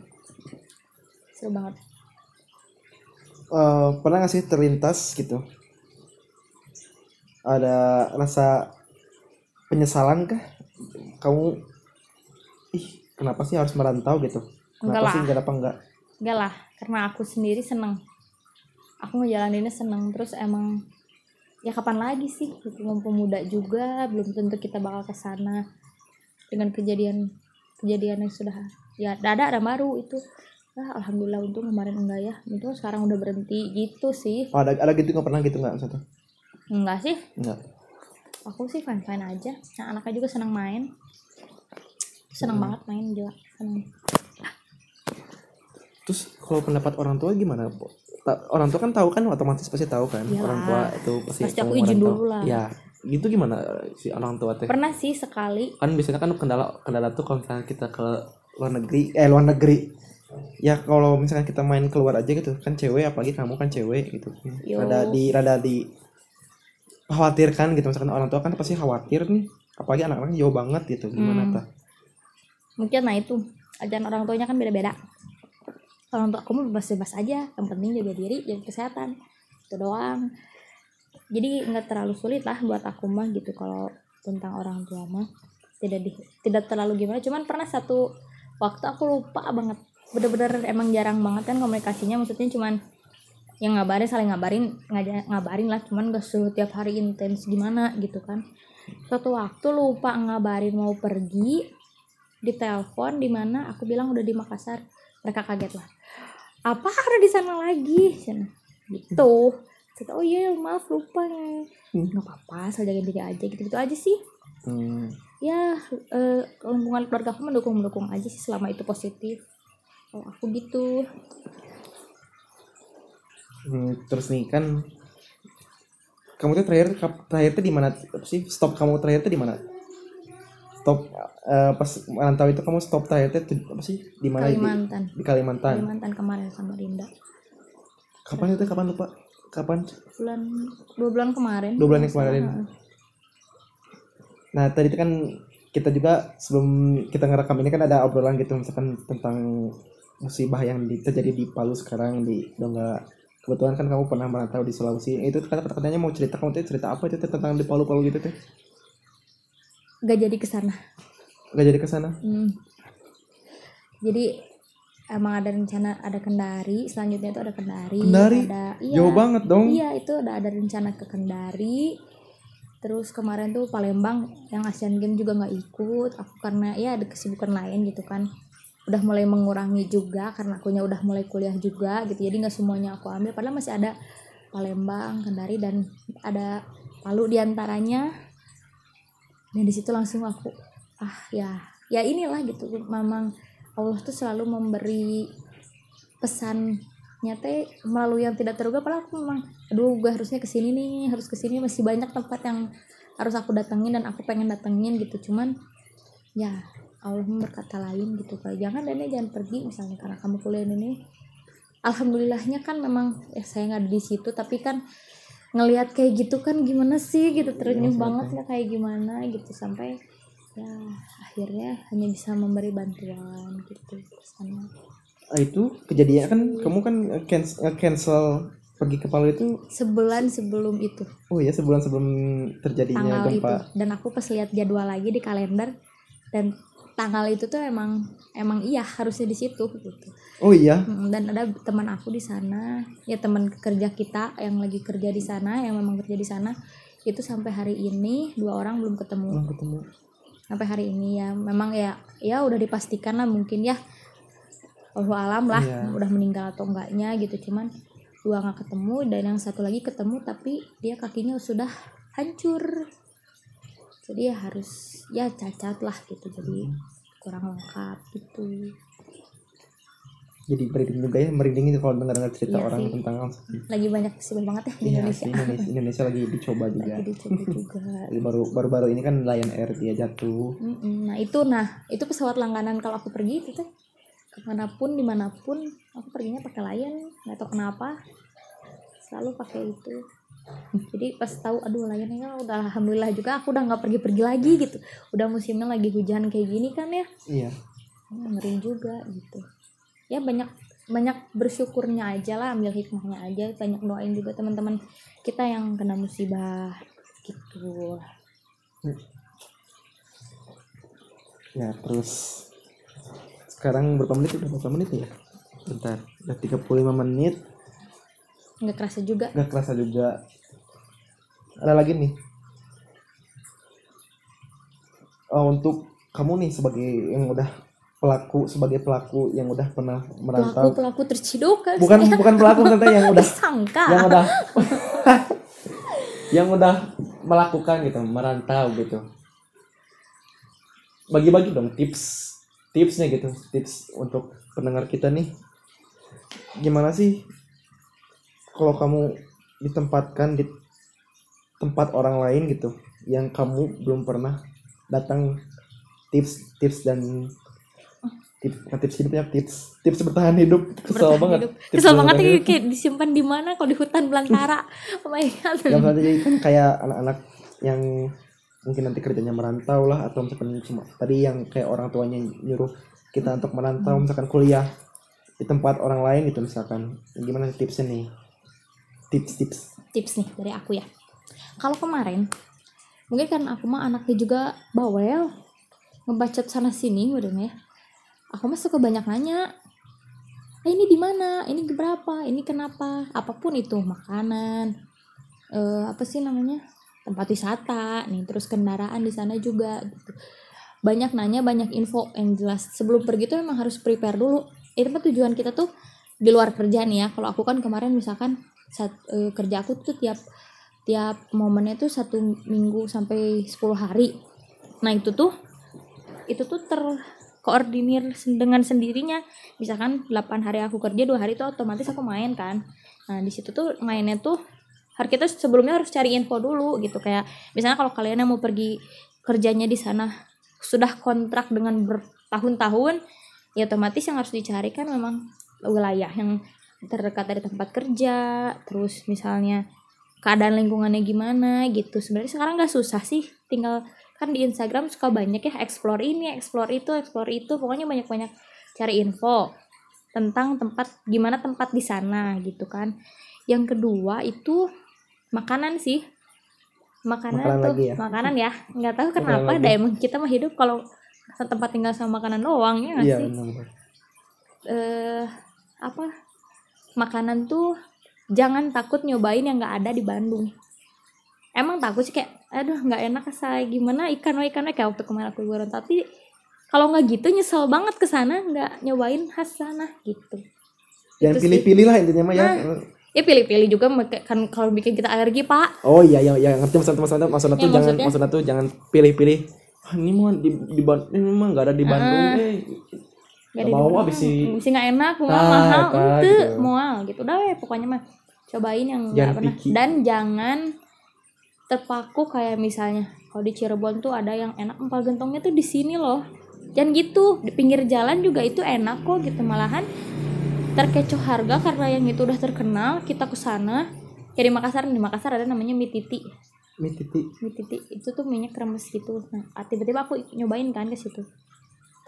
Seru banget. Eh, pernah gak sih terlintas gitu? Ada rasa penyesalan kah? Kamu ih kenapa sih harus merantau gitu? Enggak kenapa lah. sih kenapa enggak? Enggak lah karena aku sendiri seneng. Aku ngejalaninnya seneng terus emang ya kapan lagi sih? Gitu mumpung muda juga belum tentu kita bakal ke sana. Dengan kejadian kejadian yang sudah ya ada ada baru itu. Ah, alhamdulillah untung kemarin enggak ya. Untung sekarang udah berhenti gitu sih. Oh, ada ada gitu nggak pernah gitu nggak satu enggak sih. Enggak. Aku sih fine fine aja. Nah, anaknya juga senang main senang banget main juga senang terus kalau pendapat orang tua gimana? Ta- orang tua kan tahu kan otomatis pasti tahu kan Iyalah. orang tua itu pasti Pasti aku izin dulu lah. ya gitu gimana si orang tua teh pernah sih sekali kan biasanya kan kendala kendala tuh kalau misalnya kita ke luar negeri eh luar negeri ya kalau misalkan kita main keluar aja gitu kan cewek apalagi kamu kan cewek gitu Yo. rada di rada di khawatirkan gitu misalkan orang tua kan pasti khawatir nih apalagi anak-anak jauh banget gitu gimana Hmm. tah mungkin nah itu. Ajaran orang tuanya kan beda-beda. Orang tua kamu bebas-bebas aja. Yang penting jaga diri jaga kesehatan. Itu doang. Jadi nggak terlalu sulit lah buat aku mah gitu kalau tentang orang tua mah. Tidak di, tidak terlalu gimana. Cuman pernah satu waktu aku lupa banget. Bener-bener emang jarang banget kan komunikasinya. Maksudnya cuman yang ngabarin saling ngabarin ngaja- ngabarin lah. Cuman gak setiap hari intens gimana gitu kan. Suatu waktu lupa ngabarin mau pergi di telepon di mana aku bilang udah di Makassar. Mereka kaget lah. Apa ada di sana lagi? Gitu. Kata, oh iya maaf lupa. Nih nggak apa-apa asal jaga diri aja gitu gitu aja sih. Hmm. ya eh, lingkungan keluarga aku mendukung mendukung aja sih selama itu positif. Kalau aku gitu. Hmm, terus nih kan kamu tuh terakhir terakhir tuh di mana? Sih? Stop kamu terakhir tuh di mana stop eh, pas merantau itu kamu stop tuh apa sih? Di mana? Di, Kalimantan. di Kalimantan. Kalimantan kemarin sama Rinda kapan itu? Kapan lupa? Kapan? Bulan dua bulan kemarin. Dua bulan yang kemarin. Nah tadi itu kan kita juga sebelum kita ngerekam ini kan ada obrolan gitu misalkan tentang musibah yang di- terjadi di Palu sekarang di Donggala. Kebetulan kan kamu pernah merantau di Sulawesi. Itu kata katanya mau cerita kamu tuh cerita apa itu tentang di Palu Palu gitu teh? Gak jadi ke sana nggak jadi ke sana Hmm. Jadi emang ada rencana ada Kendari, selanjutnya itu ada Kendari, Kendari? ada iya. jauh banget dong Iya, itu ada ada rencana ke Kendari. Terus kemarin tuh Palembang yang Asian Games juga nggak ikut. Aku karena ya ada kesibukan lain gitu kan. Udah mulai mengurangi juga karena akunya udah mulai kuliah juga gitu. Jadi nggak semuanya aku ambil. Padahal masih ada Palembang, Kendari dan ada Palu di antaranya. Dan di situ langsung aku ah ya ya inilah gitu. Memang Allah tuh selalu memberi pesannya teh melalui yang tidak terduga. Padahal aku memang aduh gue harusnya ke sini nih harus ke sini masih banyak tempat yang harus aku datengin dan aku pengen datengin gitu. Cuman ya Allah berkata lain gitu. Kayak jangan Dani jangan pergi misalnya karena kamu kuliah ini. Alhamdulillahnya kan memang ya saya nggak di situ tapi kan ngelihat kayak gitu kan gimana sih gitu terenyuh Iya, banget ya kayak gimana gitu sampai ya akhirnya hanya bisa memberi bantuan gitu sama Ah, itu kejadian kan kamu kan cancel, cancel pergi ke Palu itu sebulan sebelum itu. Oh ya sebulan sebelum terjadinya tanggal itu. gempa. Dan aku pas lihat jadwal lagi di kalender dan tanggal itu tuh emang emang iya harusnya di situ gitu. Oh iya? Mm, dan ada teman aku di sana ya teman kerja kita yang lagi kerja di sana yang memang kerja di sana. Itu sampai hari ini dua orang belum ketemu. Belum ketemu. Sampai hari ini ya. Memang ya ya udah dipastikan lah mungkin ya. Allah alam lah Iya. udah meninggal atau enggaknya gitu. Cuman dua nggak ketemu dan yang satu lagi ketemu tapi dia kakinya sudah hancur jadi ya harus ya cacat lah gitu jadi kurang lengkap gitu. Jadi merinding juga ya merinding itu kalau dengar dengar cerita Iya orang sih. tentang lagi banyak sibuk banget ya di Iya, Indonesia. sih, Indonesia Indonesia lagi dicoba juga. lagi dicoba juga. Baru baru baru ini kan Lion Air dia jatuh. Nah itu nah itu pesawat langganan kalau aku pergi itu tuh ke mana pun di mana pun aku perginya pakai Lion nggak tahu kenapa selalu pakai itu jadi pas tahu aduh Lion ya udah alhamdulillah juga aku udah nggak pergi-pergi lagi gitu. Udah musimnya lagi hujan kayak gini kan ya? Iya. Hmm, ngeri juga gitu. Ya banyak banyak bersyukurnya aja lah ambil hikmahnya aja. Banyak doain juga teman-teman kita yang kena musibah gitu. Ya terus sekarang berapa menit udah berapa menit ya? Bentar udah 35 menit. Nggak kerasa juga. Nggak kerasa juga ada lagi nih. Oh, untuk kamu nih sebagai yang udah pelaku sebagai pelaku yang udah pernah pelaku merantau. Pelaku terciduk kan bukan bukan pelaku (laughs) ternyata yang udah sangka yang udah (laughs) yang udah melakukan gitu merantau gitu. Bagi-bagi dong tips tipsnya gitu tips untuk pendengar kita nih. Gimana sih kalau kamu ditempatkan di tempat orang lain gitu yang kamu belum pernah datang tips tips dan tips tips hidupnya tips tips bertahan hidup. Kesel Bertahan banget. hidup. Tips kesel banget ya kayak disimpan di mana kalau di hutan belantara. (laughs) Oh my god. Yang jadi kan kayak anak-anak yang mungkin nanti kerjanya merantau lah atau misalkan cuma tadi yang kayak orang tuanya nyuruh kita untuk merantau misalkan kuliah di tempat orang lain gitu misalkan. Gimana tipsnya nih? Tips-tips tips nih dari aku ya kalau kemarin mungkin kan aku mah anaknya juga bawel ngebacot sana sini udah ya aku mah suka banyak nanya eh ini di mana? Ini berapa? Ini kenapa? Apa pun itu makanan eh apa sih namanya tempat wisata nih terus kendaraan di sana juga gitu. Banyak nanya banyak info yang jelas. Sebelum pergi tuh memang harus prepare dulu. Itu kan tujuan kita tuh di luar kerja nih ya. Kalau aku kan kemarin misalkan saat eh, kerja aku tuh tiap tiap momennya tuh satu minggu sampai 10 hari. Nah itu tuh itu tuh terkoordinir dengan sendirinya. Misalkan 8 hari aku kerja dua hari tuh otomatis aku main kan. Nah di situ tuh mainnya tuh harus kita sebelumnya harus cari info dulu gitu. Kayak misalnya kalau kalian yang mau pergi kerjanya di sana sudah kontrak dengan bertahun-tahun ya otomatis yang harus dicari kan memang wilayah yang terdekat dari tempat kerja. Terus misalnya keadaan lingkungannya gimana gitu. Sebenarnya sekarang nggak susah sih. Tinggal kan di Instagram suka banyak ya explore ini explore itu explore itu. Pokoknya banyak-banyak cari info tentang tempat gimana tempat di sana gitu kan. Yang kedua itu makanan sih. Makanan, Makanan tuh lagi ya? makanan ya. Nggak tahu kenapa dah emang kita mah hidup kalau tempat tinggal sama makanan doang ya nggak iya sih? eh apa? Makanan tuh jangan takut nyobain yang nggak ada di Bandung. Emang takut sih kayak aduh nggak enak saya gimana ikan wa ikan kayak waktu kemarin aku liburan. Tapi kalau nggak gitu nyesel banget ke sana nggak nyobain khas sana gitu. Sih. pilih-pilih lah intinya mah ya. Ya pilih-pilih juga kan kalau bikin kita alergi pak. Oh iya iya iya ngerti maksudnya maksudnya tuh Ya, jangan maksudnya- tuh jangan pilih-pilih ah, ini mah di di ini mah nggak ada di Bandung eh Gak mau, abis si- si nggak enak mau Nah, mahal. gitu. mual gitu. Udah weh pokoknya mah. Cobain yang nggak pernah. picky. dan jangan terpaku kayak misalnya kalau di Cirebon tuh ada yang enak empal gentongnya tuh di sini loh. Jangan gitu. Di pinggir jalan juga itu enak kok gitu. Malahan terkecoh harga karena yang itu udah terkenal kita ke sana. Kayak di Makassar di Makassar ada namanya mie titi. Mie titi. Mie titi itu tuh minyak kremes gitu. Nah tiba-tiba aku nyobain kan ke situ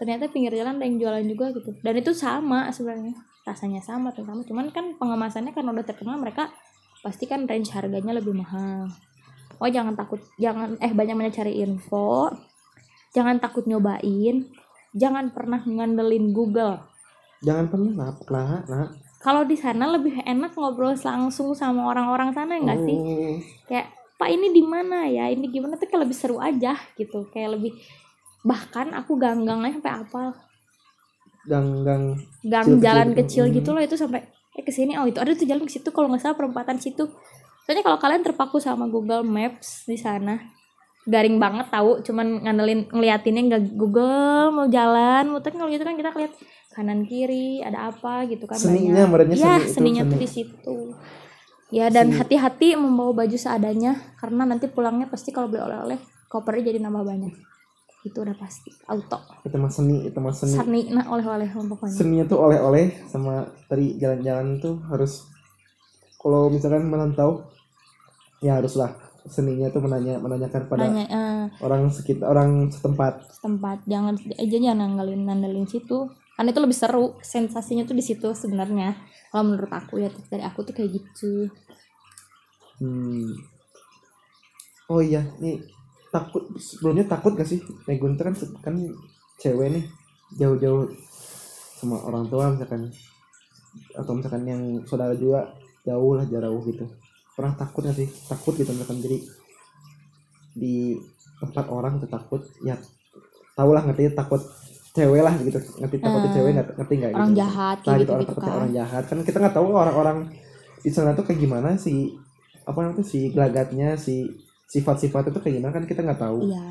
ternyata pinggir jalan ada yang jualan juga gitu. Dan itu sama sebenarnya. Rasanya sama terutama cuman kan pengemasannya karena udah terkenal mereka pasti kan range harganya lebih mahal. Oh jangan takut jangan eh banyak banyak cari info. Jangan takut nyobain. Jangan pernah ngandelin Google. Jangan pernah nah nah, nah. kalau di sana lebih enak ngobrol langsung sama orang-orang sana enggak sih? Oh. kayak pak ini di mana ya? Ini gimana? Tuh kayak lebih seru aja gitu. Kayak lebih bahkan aku ganggang-gangnya sampai apal gang gang jalan gitu. kecil Hmm. gitu loh itu sampai eh ke sini oh itu ada tuh jalan ke situ kalau nggak salah perempatan situ soalnya kalau kalian terpaku sama Google Maps di sana garing banget tahu cuman ngandelin ngeliatinnya nggak Google mau jalan muter kalau gitu kan kita lihat kanan kiri ada apa gitu kan Seninya, banyak. merenya ya seni itu, seninya tuh seni. di situ ya dan hati-hati membawa baju seadanya karena nanti pulangnya pasti kalau beli oleh-oleh kopernya jadi nambah banyak itu udah pasti. Auto. Itu mah seni itu mah seni. Seni nah oleh-oleh pokoknya. Seninya tuh oleh-oleh sama tadi jalan-jalan tuh harus kalau misalkan menantau ya haruslah seninya tuh menanya menanyakan pada nanya eh, orang sekitar orang setempat. tempat jangan aja jangan nanggalin nandalin situ. Kan itu lebih seru. Sensasinya tuh di situ sebenarnya. Kalau menurut aku ya dari aku tuh kayak gitu. Hmm. oh iya nih takut sebelumnya takut gak sih? Tuh kan kan cewek nih jauh-jauh sama orang tua misalkan. Atau misalkan yang saudara juga jauh lah jauh gitu. Pernah takut gak sih? Takut gitu misalkan. Jadi di tempat orang tuh takut ya tau lah ngerti takut cewek lah gitu. Ngerti takutnya Hmm. cewek ngerti nggak orang gitu. jahat nah gitu gitu orang gitu takutnya kan. orang jahat. Kan kita nggak tahu orang-orang di sana tuh kayak gimana sih apa namanya si gelagatnya si sifat-sifat itu kayak gimana kan kita nggak tahu. Iya.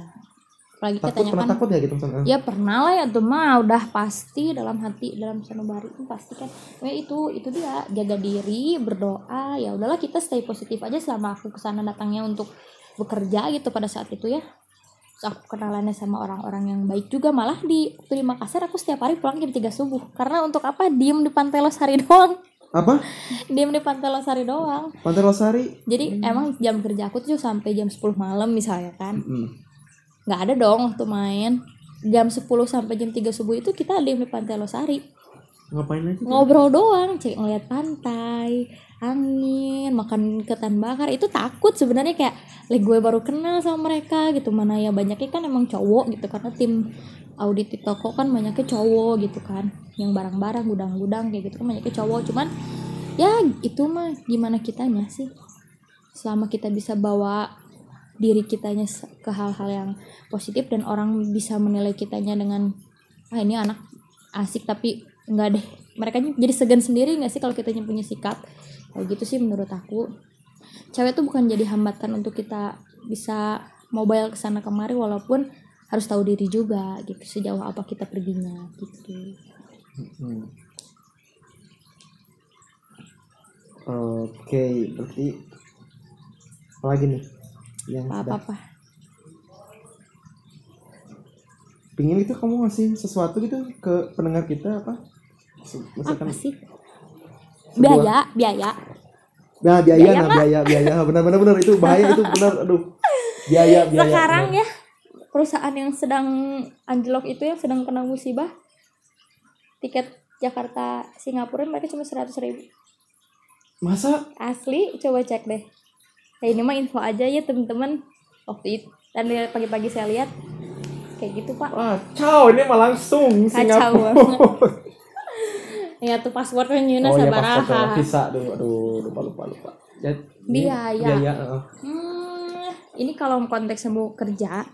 Apalagi takut katanya pernah takut ya gitu misalnya ya pernah lah ya tuh mah udah pasti dalam hati dalam sanubari itu pasti kan. Ya itu itu dia jaga diri berdoa ya udahlah kita stay positif aja selama aku ke sana datangnya untuk bekerja gitu pada saat itu ya. Terus aku kenalannya sama orang-orang yang baik juga malah di waktu di Makassar aku setiap hari pulang jam 3 subuh. Karena untuk apa diem di Pantai Losari (laughs) doang apa? Diem di Pantai Losari doang. Pantai Losari? Jadi emang jam kerja aku tuh sampai jam 10 malam misalnya kan Hmm. nggak ada dong waktu main. Jam 10 sampai jam 3 subuh itu kita diem di Pantai Losari. Ngapain aja? Ngobrol doang cek ngeliat pantai angin makan ketan bakar. Itu takut sebenarnya kayak like gue baru kenal sama mereka gitu. Mana ya banyaknya kan emang cowok gitu karena tim audit di toko kan banyaknya cowok gitu kan. Yang barang-barang gudang-gudang kayak gitu kan banyaknya cowok. Cuman ya itu mah gimana kitanya sih? Selama kita bisa bawa diri kitanya ke hal-hal yang positif dan orang bisa menilai kitanya dengan ah ini anak asik tapi enggak deh. Mereka jadi segan sendiri nggak sih kalau kita punya sikap kayak gitu sih menurut aku cewek tuh bukan jadi hambatan untuk kita bisa mobile ke sana kemari walaupun harus tahu diri juga gitu sejauh apa kita perginya gitu Hmm. Oke, berarti apa lagi nih yang apa sudah apa pingin itu kamu ngasih sesuatu gitu ke pendengar kita apa? Misalkan apa sih biaya biaya. Nah, biaya, Biaya nah, biaya, biaya, benar, benar, benar. Itu bahaya itu benar, aduh, biaya, biaya. sekarang benar. ya perusahaan yang sedang anjlok itu yang sedang kena musibah tiket Jakarta Singapura mereka cuma seratus ribu. Masa? asli coba cek deh. Nah, ini mah info aja ya teman-teman. Waktu itu dan pagi-pagi saya lihat. Kayak gitu pak. Wah, ciao ini mah langsung Kacau Singapura. (laughs) ya tuh passwordnya nyuna oh iya sabaraha pas visa aduh aduh lupa lupa lupa. Ya, Biaya. Biaya. heeh. Hmm, ini kalau konteksnya mau kerja,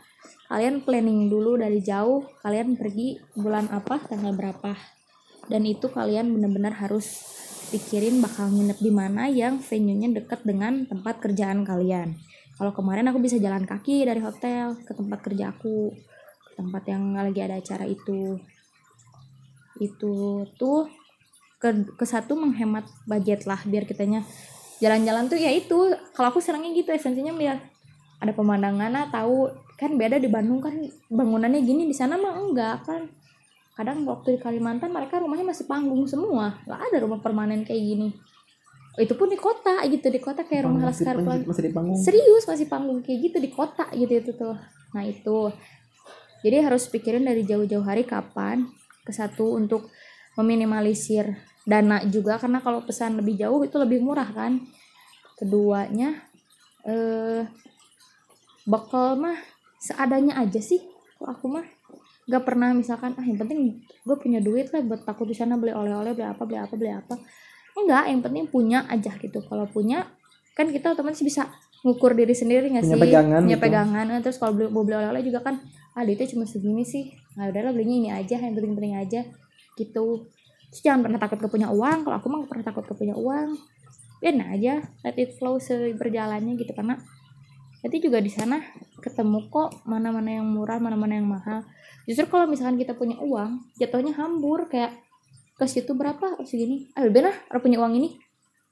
kalian planning dulu dari jauh, kalian pergi bulan apa, tanggal berapa. Dan itu kalian benar-benar harus pikirin bakal nginep di mana yang venue-nya deket dengan tempat kerjaan kalian. Kalau kemarin aku bisa jalan kaki dari hotel ke tempat kerja aku, ke tempat yang lagi ada acara itu. Itu tuh ke, ke satu menghemat budget lah biar kitanya jalan-jalan tuh ya itu. Kalau aku senangnya gitu esensinya biar ada pemandangan lah tahu. Kan beda di Bandung kan bangunannya gini di sana mah enggak kan. Kadang waktu di Kalimantan mereka rumahnya masih panggung semua nggak ada rumah permanen kayak gini. Itu pun di kota gitu di kota kayak rumah Laskar Pelangi masih serius masih panggung kayak gitu di kota gitu itu tuh. Nah itu. Jadi harus pikirin dari jauh-jauh hari kapan ke satu untuk meminimalisir dana juga karena kalau pesan lebih jauh itu lebih murah kan. Keduanya eh bekal mah seadanya aja sih. Kalau aku mah gak pernah misalkan ah yang penting gue punya duit lah buat takut di sana beli oleh-oleh beli apa beli apa beli apa. Enggak yang penting punya aja gitu. Kalau punya kan kita otomatis bisa ngukur diri sendiri nggak sih? pegangan punya gitu. pegangan. Eh, terus kalau beli mau beli oleh-oleh juga kan ah duitnya cuma segini sih. Nah udahlah belinya ini aja yang penting-penting aja gitu. Terus jangan pernah takut ke punya uang. Kalau aku mah nggak pernah takut ke punya uang. Biarin aja let it flow seberjalannya gitu. Karena nanti juga di sana ketemu kok mana-mana yang murah mana-mana yang mahal. Justru kalau misalkan kita punya uang jatuhnya hambur. Kayak ke situ berapa? Segini. Ah udah lah orang punya uang ini.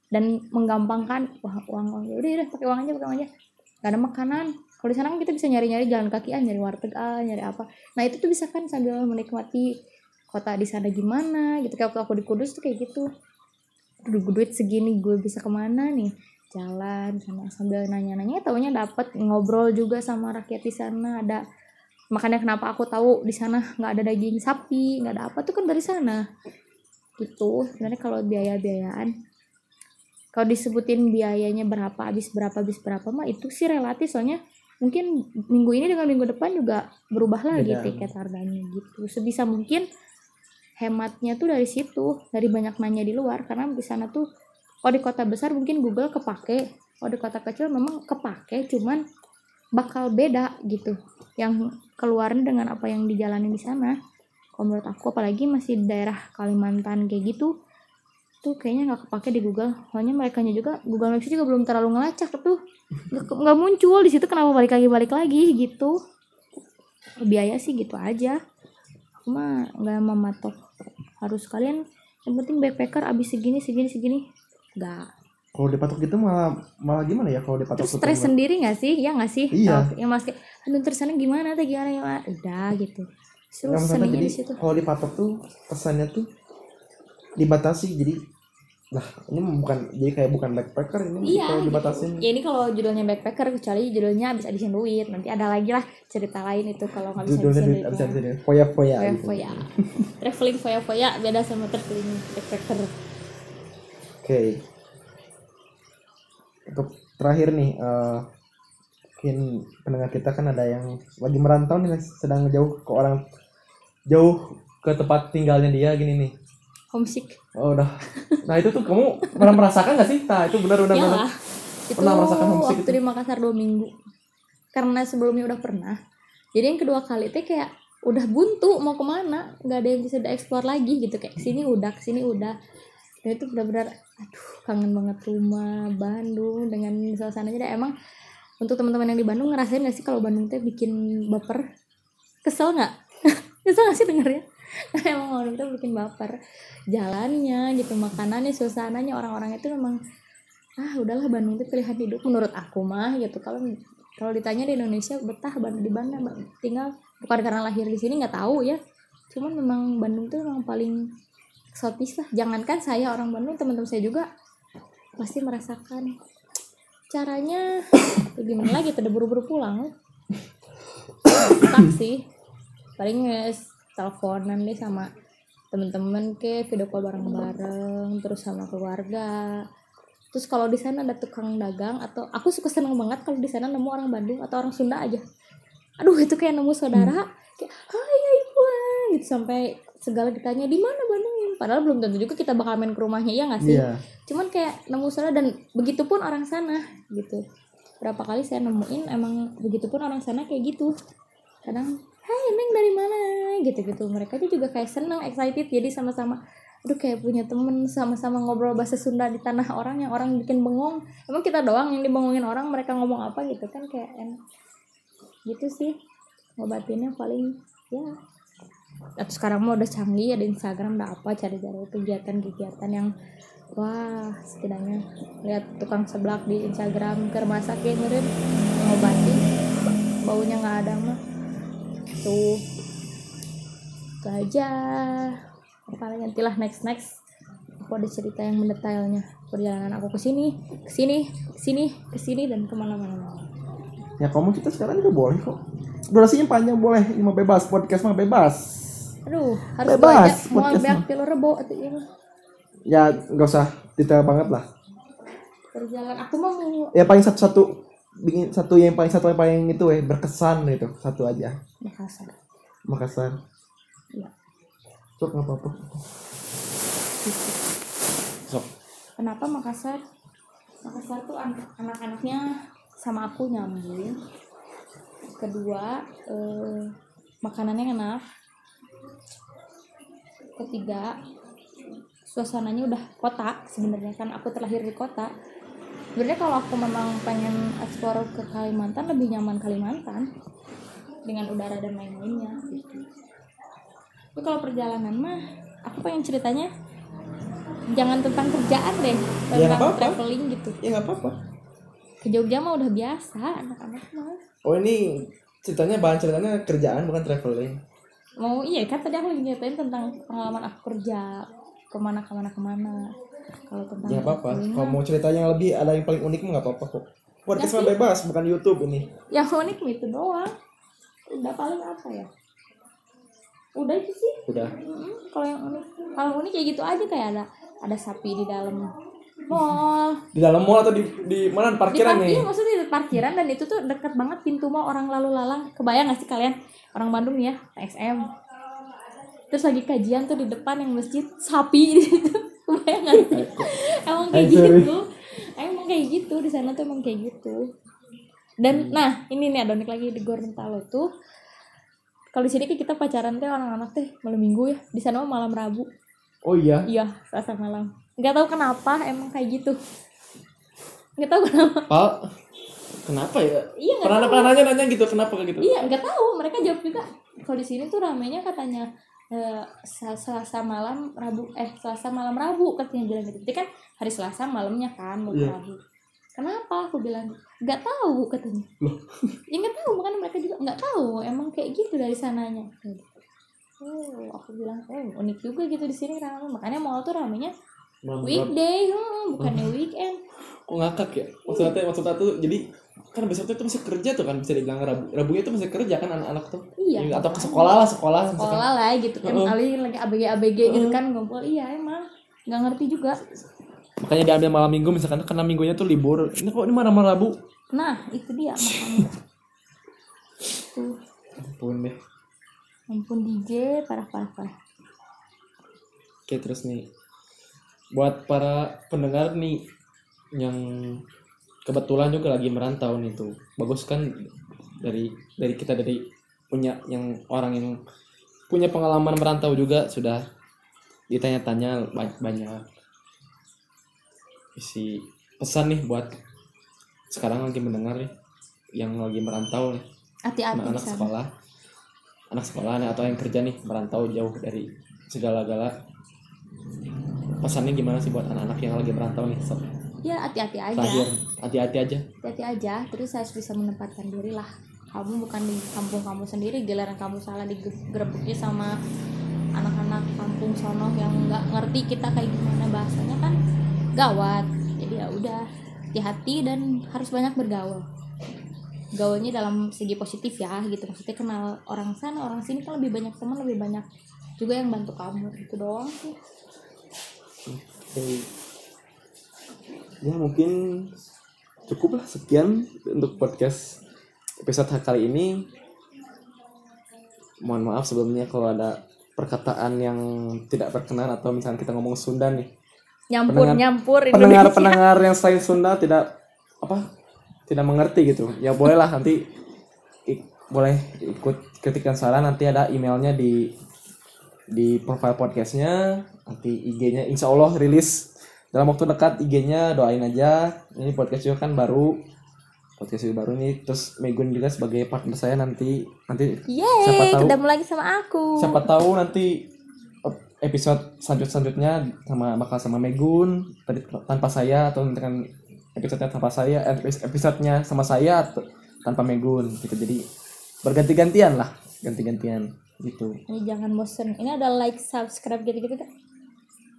Dan menggampangkan wah uang uang. Ya udah udah pakai uang aja pakai uang aja. Gak ada makanan. Kalau di sana kan kita bisa nyari-nyari jalan kaki ah nyari warteg ah nyari apa. Nah itu tuh bisa kan sambil menikmati kota di sana gimana gitu. Kayak waktu aku di Kudus tuh kayak gitu. Aduh, duit segini gue bisa ke mana nih? Jalan sana sambil nanya-nanya taunya dapat ngobrol juga sama rakyat di sana. Ada makanya kenapa aku tahu di sana nggak ada daging sapi nggak ada apa tuh kan dari sana. Gitu. Sebenarnya kalau biaya-biayaan kalau disebutin biayanya berapa habis berapa habis berapa mah itu sih relatif. Soalnya mungkin minggu ini dengan minggu depan juga berubah lagi Beda. tiket harganya gitu. Sebisa mungkin hematnya tuh dari situ dari banyak nanya di luar karena di sana tuh kalau di kota besar mungkin Google kepake kalau di kota kecil memang kepake cuman bakal beda gitu yang keluarin dengan apa yang dijalani di sana. Kalau menurut aku apalagi masih di daerah Kalimantan kayak gitu tuh kayaknya nggak kepake di Google. Soalnya mereka juga Google Maps juga belum terlalu ngelacak tuh nggak muncul. Di situ kenapa balik lagi balik lagi gitu. Biaya sih gitu aja. Aku mah nggak mematok harus kalian yang penting backpacker abis segini segini segini. Nggak. Kalau dipatok gitu malah malah gimana ya kalau dipatok terus stres sendiri nggak sih? Ya nggak sih? Iya. Kalau yang mas kayak aduh terus sana gimana tuh gimana gimana udah gitu. Terus seninya di situ. kalau dipatok tuh pesannya tuh dibatasi. Jadi lah ini bukan jadi kayak bukan backpacker ini Iya, kalau gitu. dibatasin ya ini kalau judulnya backpacker kecuali judulnya habis habisin duit nanti ada lagi lah cerita lain itu kalau nggak bisa judulnya habisin duit duitnya abis abis foya foya foya gitu. foya traveling foya foya beda sama traveling backpacker Oke. Untuk terakhir nih, eh, mungkin pendengar kita kan ada yang lagi merantau nih, sedang jauh ke orang jauh ke tempat tinggalnya dia gini nih. Homesick. Oh udah. Nah itu tuh kamu pernah merasakan gak sih? Nah itu benar benar. ya benar. lah itu Pernah merasakan homesick waktu di Makassar dua minggu. Karena sebelumnya udah pernah. Jadi yang kedua kali teh kayak udah buntu mau ke mana nggak ada yang bisa dieksplor lagi gitu. Kayak sini udah sini udah. Dan itu benar-benar aduh kangen banget rumah Bandung dengan suasananya. Dan emang untuk teman-teman yang di Bandung ngerasain gak sih kalau Bandung teh bikin baper? Kesel nggak? (laughs) Kesel gak sih dengernya (laughs) emang Bandung tuh bikin baper jalannya gitu makanannya suasananya orang-orang itu memang ah udahlah Bandung itu pilihan hidup. Menurut aku mah gitu kalau kalau ditanya di Indonesia betah Bandung di mana tinggal bukan karena lahir di sini nggak tahu ya. Cuman memang Bandung tuh memang paling eksotis lah. Jangankan saya orang Bandung teman-teman saya juga pasti merasakan caranya ya (coughs) gimana lagi udah buru-buru pulang. (coughs) Stuck sih. Paling teleponan deh sama temen-temen ke video call bareng-bareng terus sama keluarga. Terus kalau di sana ada tukang dagang atau aku suka seneng banget kalau di sana nemu orang Bandung atau orang Sunda aja. Aduh itu kayak nemu saudara kayak hai hai pulang gitu sampai segala ditanya di mana Bandung padahal belum tentu juga kita bakal main ke rumahnya ya nggak sih? Iya. cuman kayak nemu sana dan begitupun orang sana gitu. Berapa kali saya nemuin emang begitupun orang sana kayak gitu. Kadang hai neng dari mana? Gitu gitu mereka juga kayak seneng excited. Jadi sama-sama aduh kayak punya temen sama-sama ngobrol bahasa Sunda di tanah orang yang orang bikin bengong. Emang kita doang yang dibengongin orang mereka ngomong apa gitu kan kayak enak gitu sih. Ngobatinnya paling ya. Atau sekarang mah udah canggih ada Instagram udah apa cari-cari kegiatan-kegiatan yang wah setidaknya lihat tukang seblak di Instagram ke rumah sakit meren ngobatin. Baunya nggak ada mah tuh itu aja paling nantilah next next aku ada cerita yang mendetailnya perjalanan aku ke sini ke sini ke sini ke sini dan ke mana-mana Ya kamu kita sekarang juga boleh kok. Durasinya panjang boleh, ini mah bebas, podcast mah bebas. aduh harus Bebas, banyak mau podcast ambil mah. pil rebo atau ini Ya nggak usah detail banget lah. perjalanan aku mau Ya paling satu-satu bikin satu yang paling satu yang paling itu eh berkesan gitu satu aja Makassar Makassar Iya. sok nggak apa-apa sok Kenapa Makassar? Makassar tuh an- anak-anaknya sama aku nyambung. Kedua, eh, makanannya enak. Ketiga, suasananya udah kota sebenarnya kan aku terlahir di kota. Sebenarnya kalau aku memang pengen explore ke Kalimantan lebih nyaman Kalimantan dengan udara dan lain-lainnya gitu. Tapi kalau perjalanan mah aku pengen ceritanya jangan tentang kerjaan deh, Ya, tentang apa-apa. traveling gitu. ya nggak apa-apa Ke Jogja mah udah biasa anak-anak mah. oh ini ceritanya bahan ceritanya kerjaan bukan traveling Mau iya kan tadi aku lagi nyatain tentang pengalaman aku kerja ke mana ke mana ke mana. Kalau tentang ya apa-apa kalau mau ceritanya yang lebih ada yang paling unik nggak apa-apa kok podcast Ya mah bebas bukan YouTube ini yang unik itu doang. Udah paling apa ya? Udah itu sih. udah Mm-mm, Kalau yang unik, kalau unik kayak gitu aja kayak ada ada sapi di dalam mall. di dalam mall atau di di mana Di parkiran parkir, nih maksudnya di parkiran dan itu tuh deket banget pintu mall orang lalu lalang. Kebayang gak sih kalian orang Bandung ya, XM. Terus lagi kajian tuh di depan yang masjid sapi di situ. Kebayang gak sih? Emang kayak gitu. Emang kayak gitu di sana tuh emang kayak gitu. Dan nah, ini nih ada unik lagi di Gorontalo tuh. Kalau di sini kan kita pacaran teh anak-anak teh malam minggu ya. Di sana mah malam Rabu. oh iya Iya, Selasa malam. Nggak tahu kenapa emang kayak gitu. Nggak tahu kenapa. Pak kenapa ya Iya, nggak pernah tahu. pernah nanya nanya gitu kenapa kayak gitu Iya, nggak tahu. Mereka jawab juga. Kalau di sini tuh ramenya katanya Selasa malam Rabu eh Selasa malam Rabu katanya bilang gitu. Jadi kan hari Selasa malamnya kan mau Iya. Rabu. Kenapa aku bilang nggak tahu katanya. Loh. (laughs) Ya nggak tahu makanya mereka juga nggak tahu. Emang kayak gitu dari sananya. Oh, aku bilang, oh unik juga gitu di sini rame. Makanya mall tuh ramenya weekday, hmm, bukannya weekend. kok ngakak ya maksudnya maksudnya tuh jadi kan besok tuh masih kerja tuh kan bisa dibilang rabu rabunya tuh masih kerja kan anak-anak tuh. Iya. atau ke sekolah lah sekolah misalkan. sekolah lah gitu kan Heeh. kali lagi abg abg gitu kan ngumpul. Iya emang. Nggak ngerti juga. Makanya diambil malam minggu misalkan karena minggunya tuh libur. Ini kok ini malam rabu? Nah itu dia. Makanya (laughs) tuh. Ampun deh. Ampun DJ parah parah parah. Oke terus nih. Buat para pendengar nih yang kebetulan juga lagi merantau nih tuh. Bagus kan dari dari kita dari punya yang orang yang punya pengalaman merantau juga sudah ditanya-tanya banyak banyak. Isi pesan nih buat sekarang lagi mendengar nih yang lagi merantau nih. Hati-hati di anak-anak sana sekolah. Anak sekolah nih atau yang kerja nih merantau jauh dari segala-gala. Pesannya gimana sih buat anak-anak yang lagi merantau nih? Ya hati-hati aja. Terakhir hati-hati aja. Hati-hati aja terus saya harus bisa menempatkan diri lah. Kamu bukan di kampung kamu sendiri giliran kamu salah digerebeknya sama anak-anak kampung sono yang nggak ngerti kita kayak gimana. Bahasanya kan gawat. Jadi ya udah hati-hati dan harus banyak bergaul. Gaulnya dalam segi positif ya gitu. Maksudnya kenal orang sana orang sini kan lebih banyak teman lebih banyak juga yang bantu kamu. Gitu doang sih. Oke. Ya mungkin cukup lah sekian untuk podcast episode kali ini. Mohon maaf sebelumnya kalau ada perkataan yang tidak berkenan atau misalnya kita ngomong Sunda nih. Nyampur Pendengar- nyampur pendengar Indonesia. pendengar yang selain Sunda tidak apa tidak mengerti gitu. Ya bolehlah nanti ik- boleh ikut kritik dan saran. Nanti ada emailnya di di profile podcastnya. Nanti IG-nya Insya Allah rilis dalam waktu dekat IG-nya doain aja. Ini podcast juga kan baru. Podcast juga baru nih. Terus Megun juga sebagai partner saya nanti. Nanti siapa Yeay, tahu ketemu lagi sama aku. siapa tahu nanti episode selanjut selanjutnya sama bakal sama Megun. Tadi tanpa saya atau dengan episode tanpa saya eh, episode-nya sama saya atau tanpa Megun gitu. Jadi berganti-gantian lah. Ganti-gantian gitu. Ini jangan bosen. Ini ada like, subscribe gitu-gitu kan?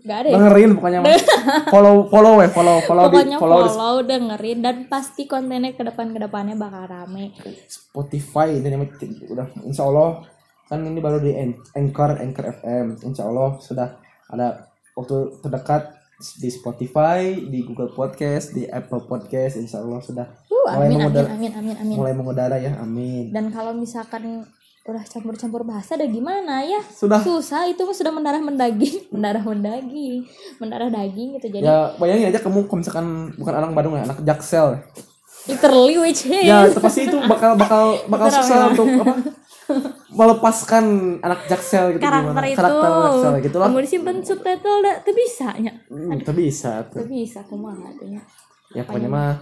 Gak ada ya? dengerin pokoknya mah. (laughs) follow follow ya follow follow Pokoknya di follow di follow, dengerin dan pasti kontennya ke depan ke depannya bakal rame. Spotify namanya udah Insya Allah kan ini baru di An- Anchor Anchor FM Insya Allah sudah ada waktu terdekat di Spotify di Google Podcast di Apple Podcast Insya Allah sudah Uh, mulai amin, amin, mengudara amin, amin, amin. mulai mengudara ya amin Dan kalau misalkan udah campur-campur bahasa ada gimana ya? sudah Susah itu mah sudah mendarah mendaging, (laughs) mendarah mendaging, mendarah daging gitu. Jadi ya bayangin aja kamu kalau misalkan bukan orang Bandung ya anak Jaksel literally which is ya itu pasti itu bakal bakal bakal susah untuk apa melepaskan anak Jaksel gitu karakter gimana itu. karakter Jaksel gitu lah Kamu disimpan subtitle dah tuh bisa nya. hmm, bisa tuh bisa kumaha tuh nya. ya pokoknya mah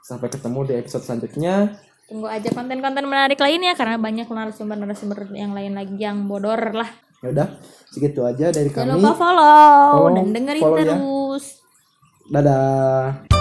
sampai ketemu di episode selanjutnya Tunggu aja konten-konten menarik lainnya karena banyak narasumber-narasumber yang lain lagi yang bodor lah. ya udah segitu aja dari Jangan kami lupa follow, Follow, dan dengerin follow ya. terus. dadah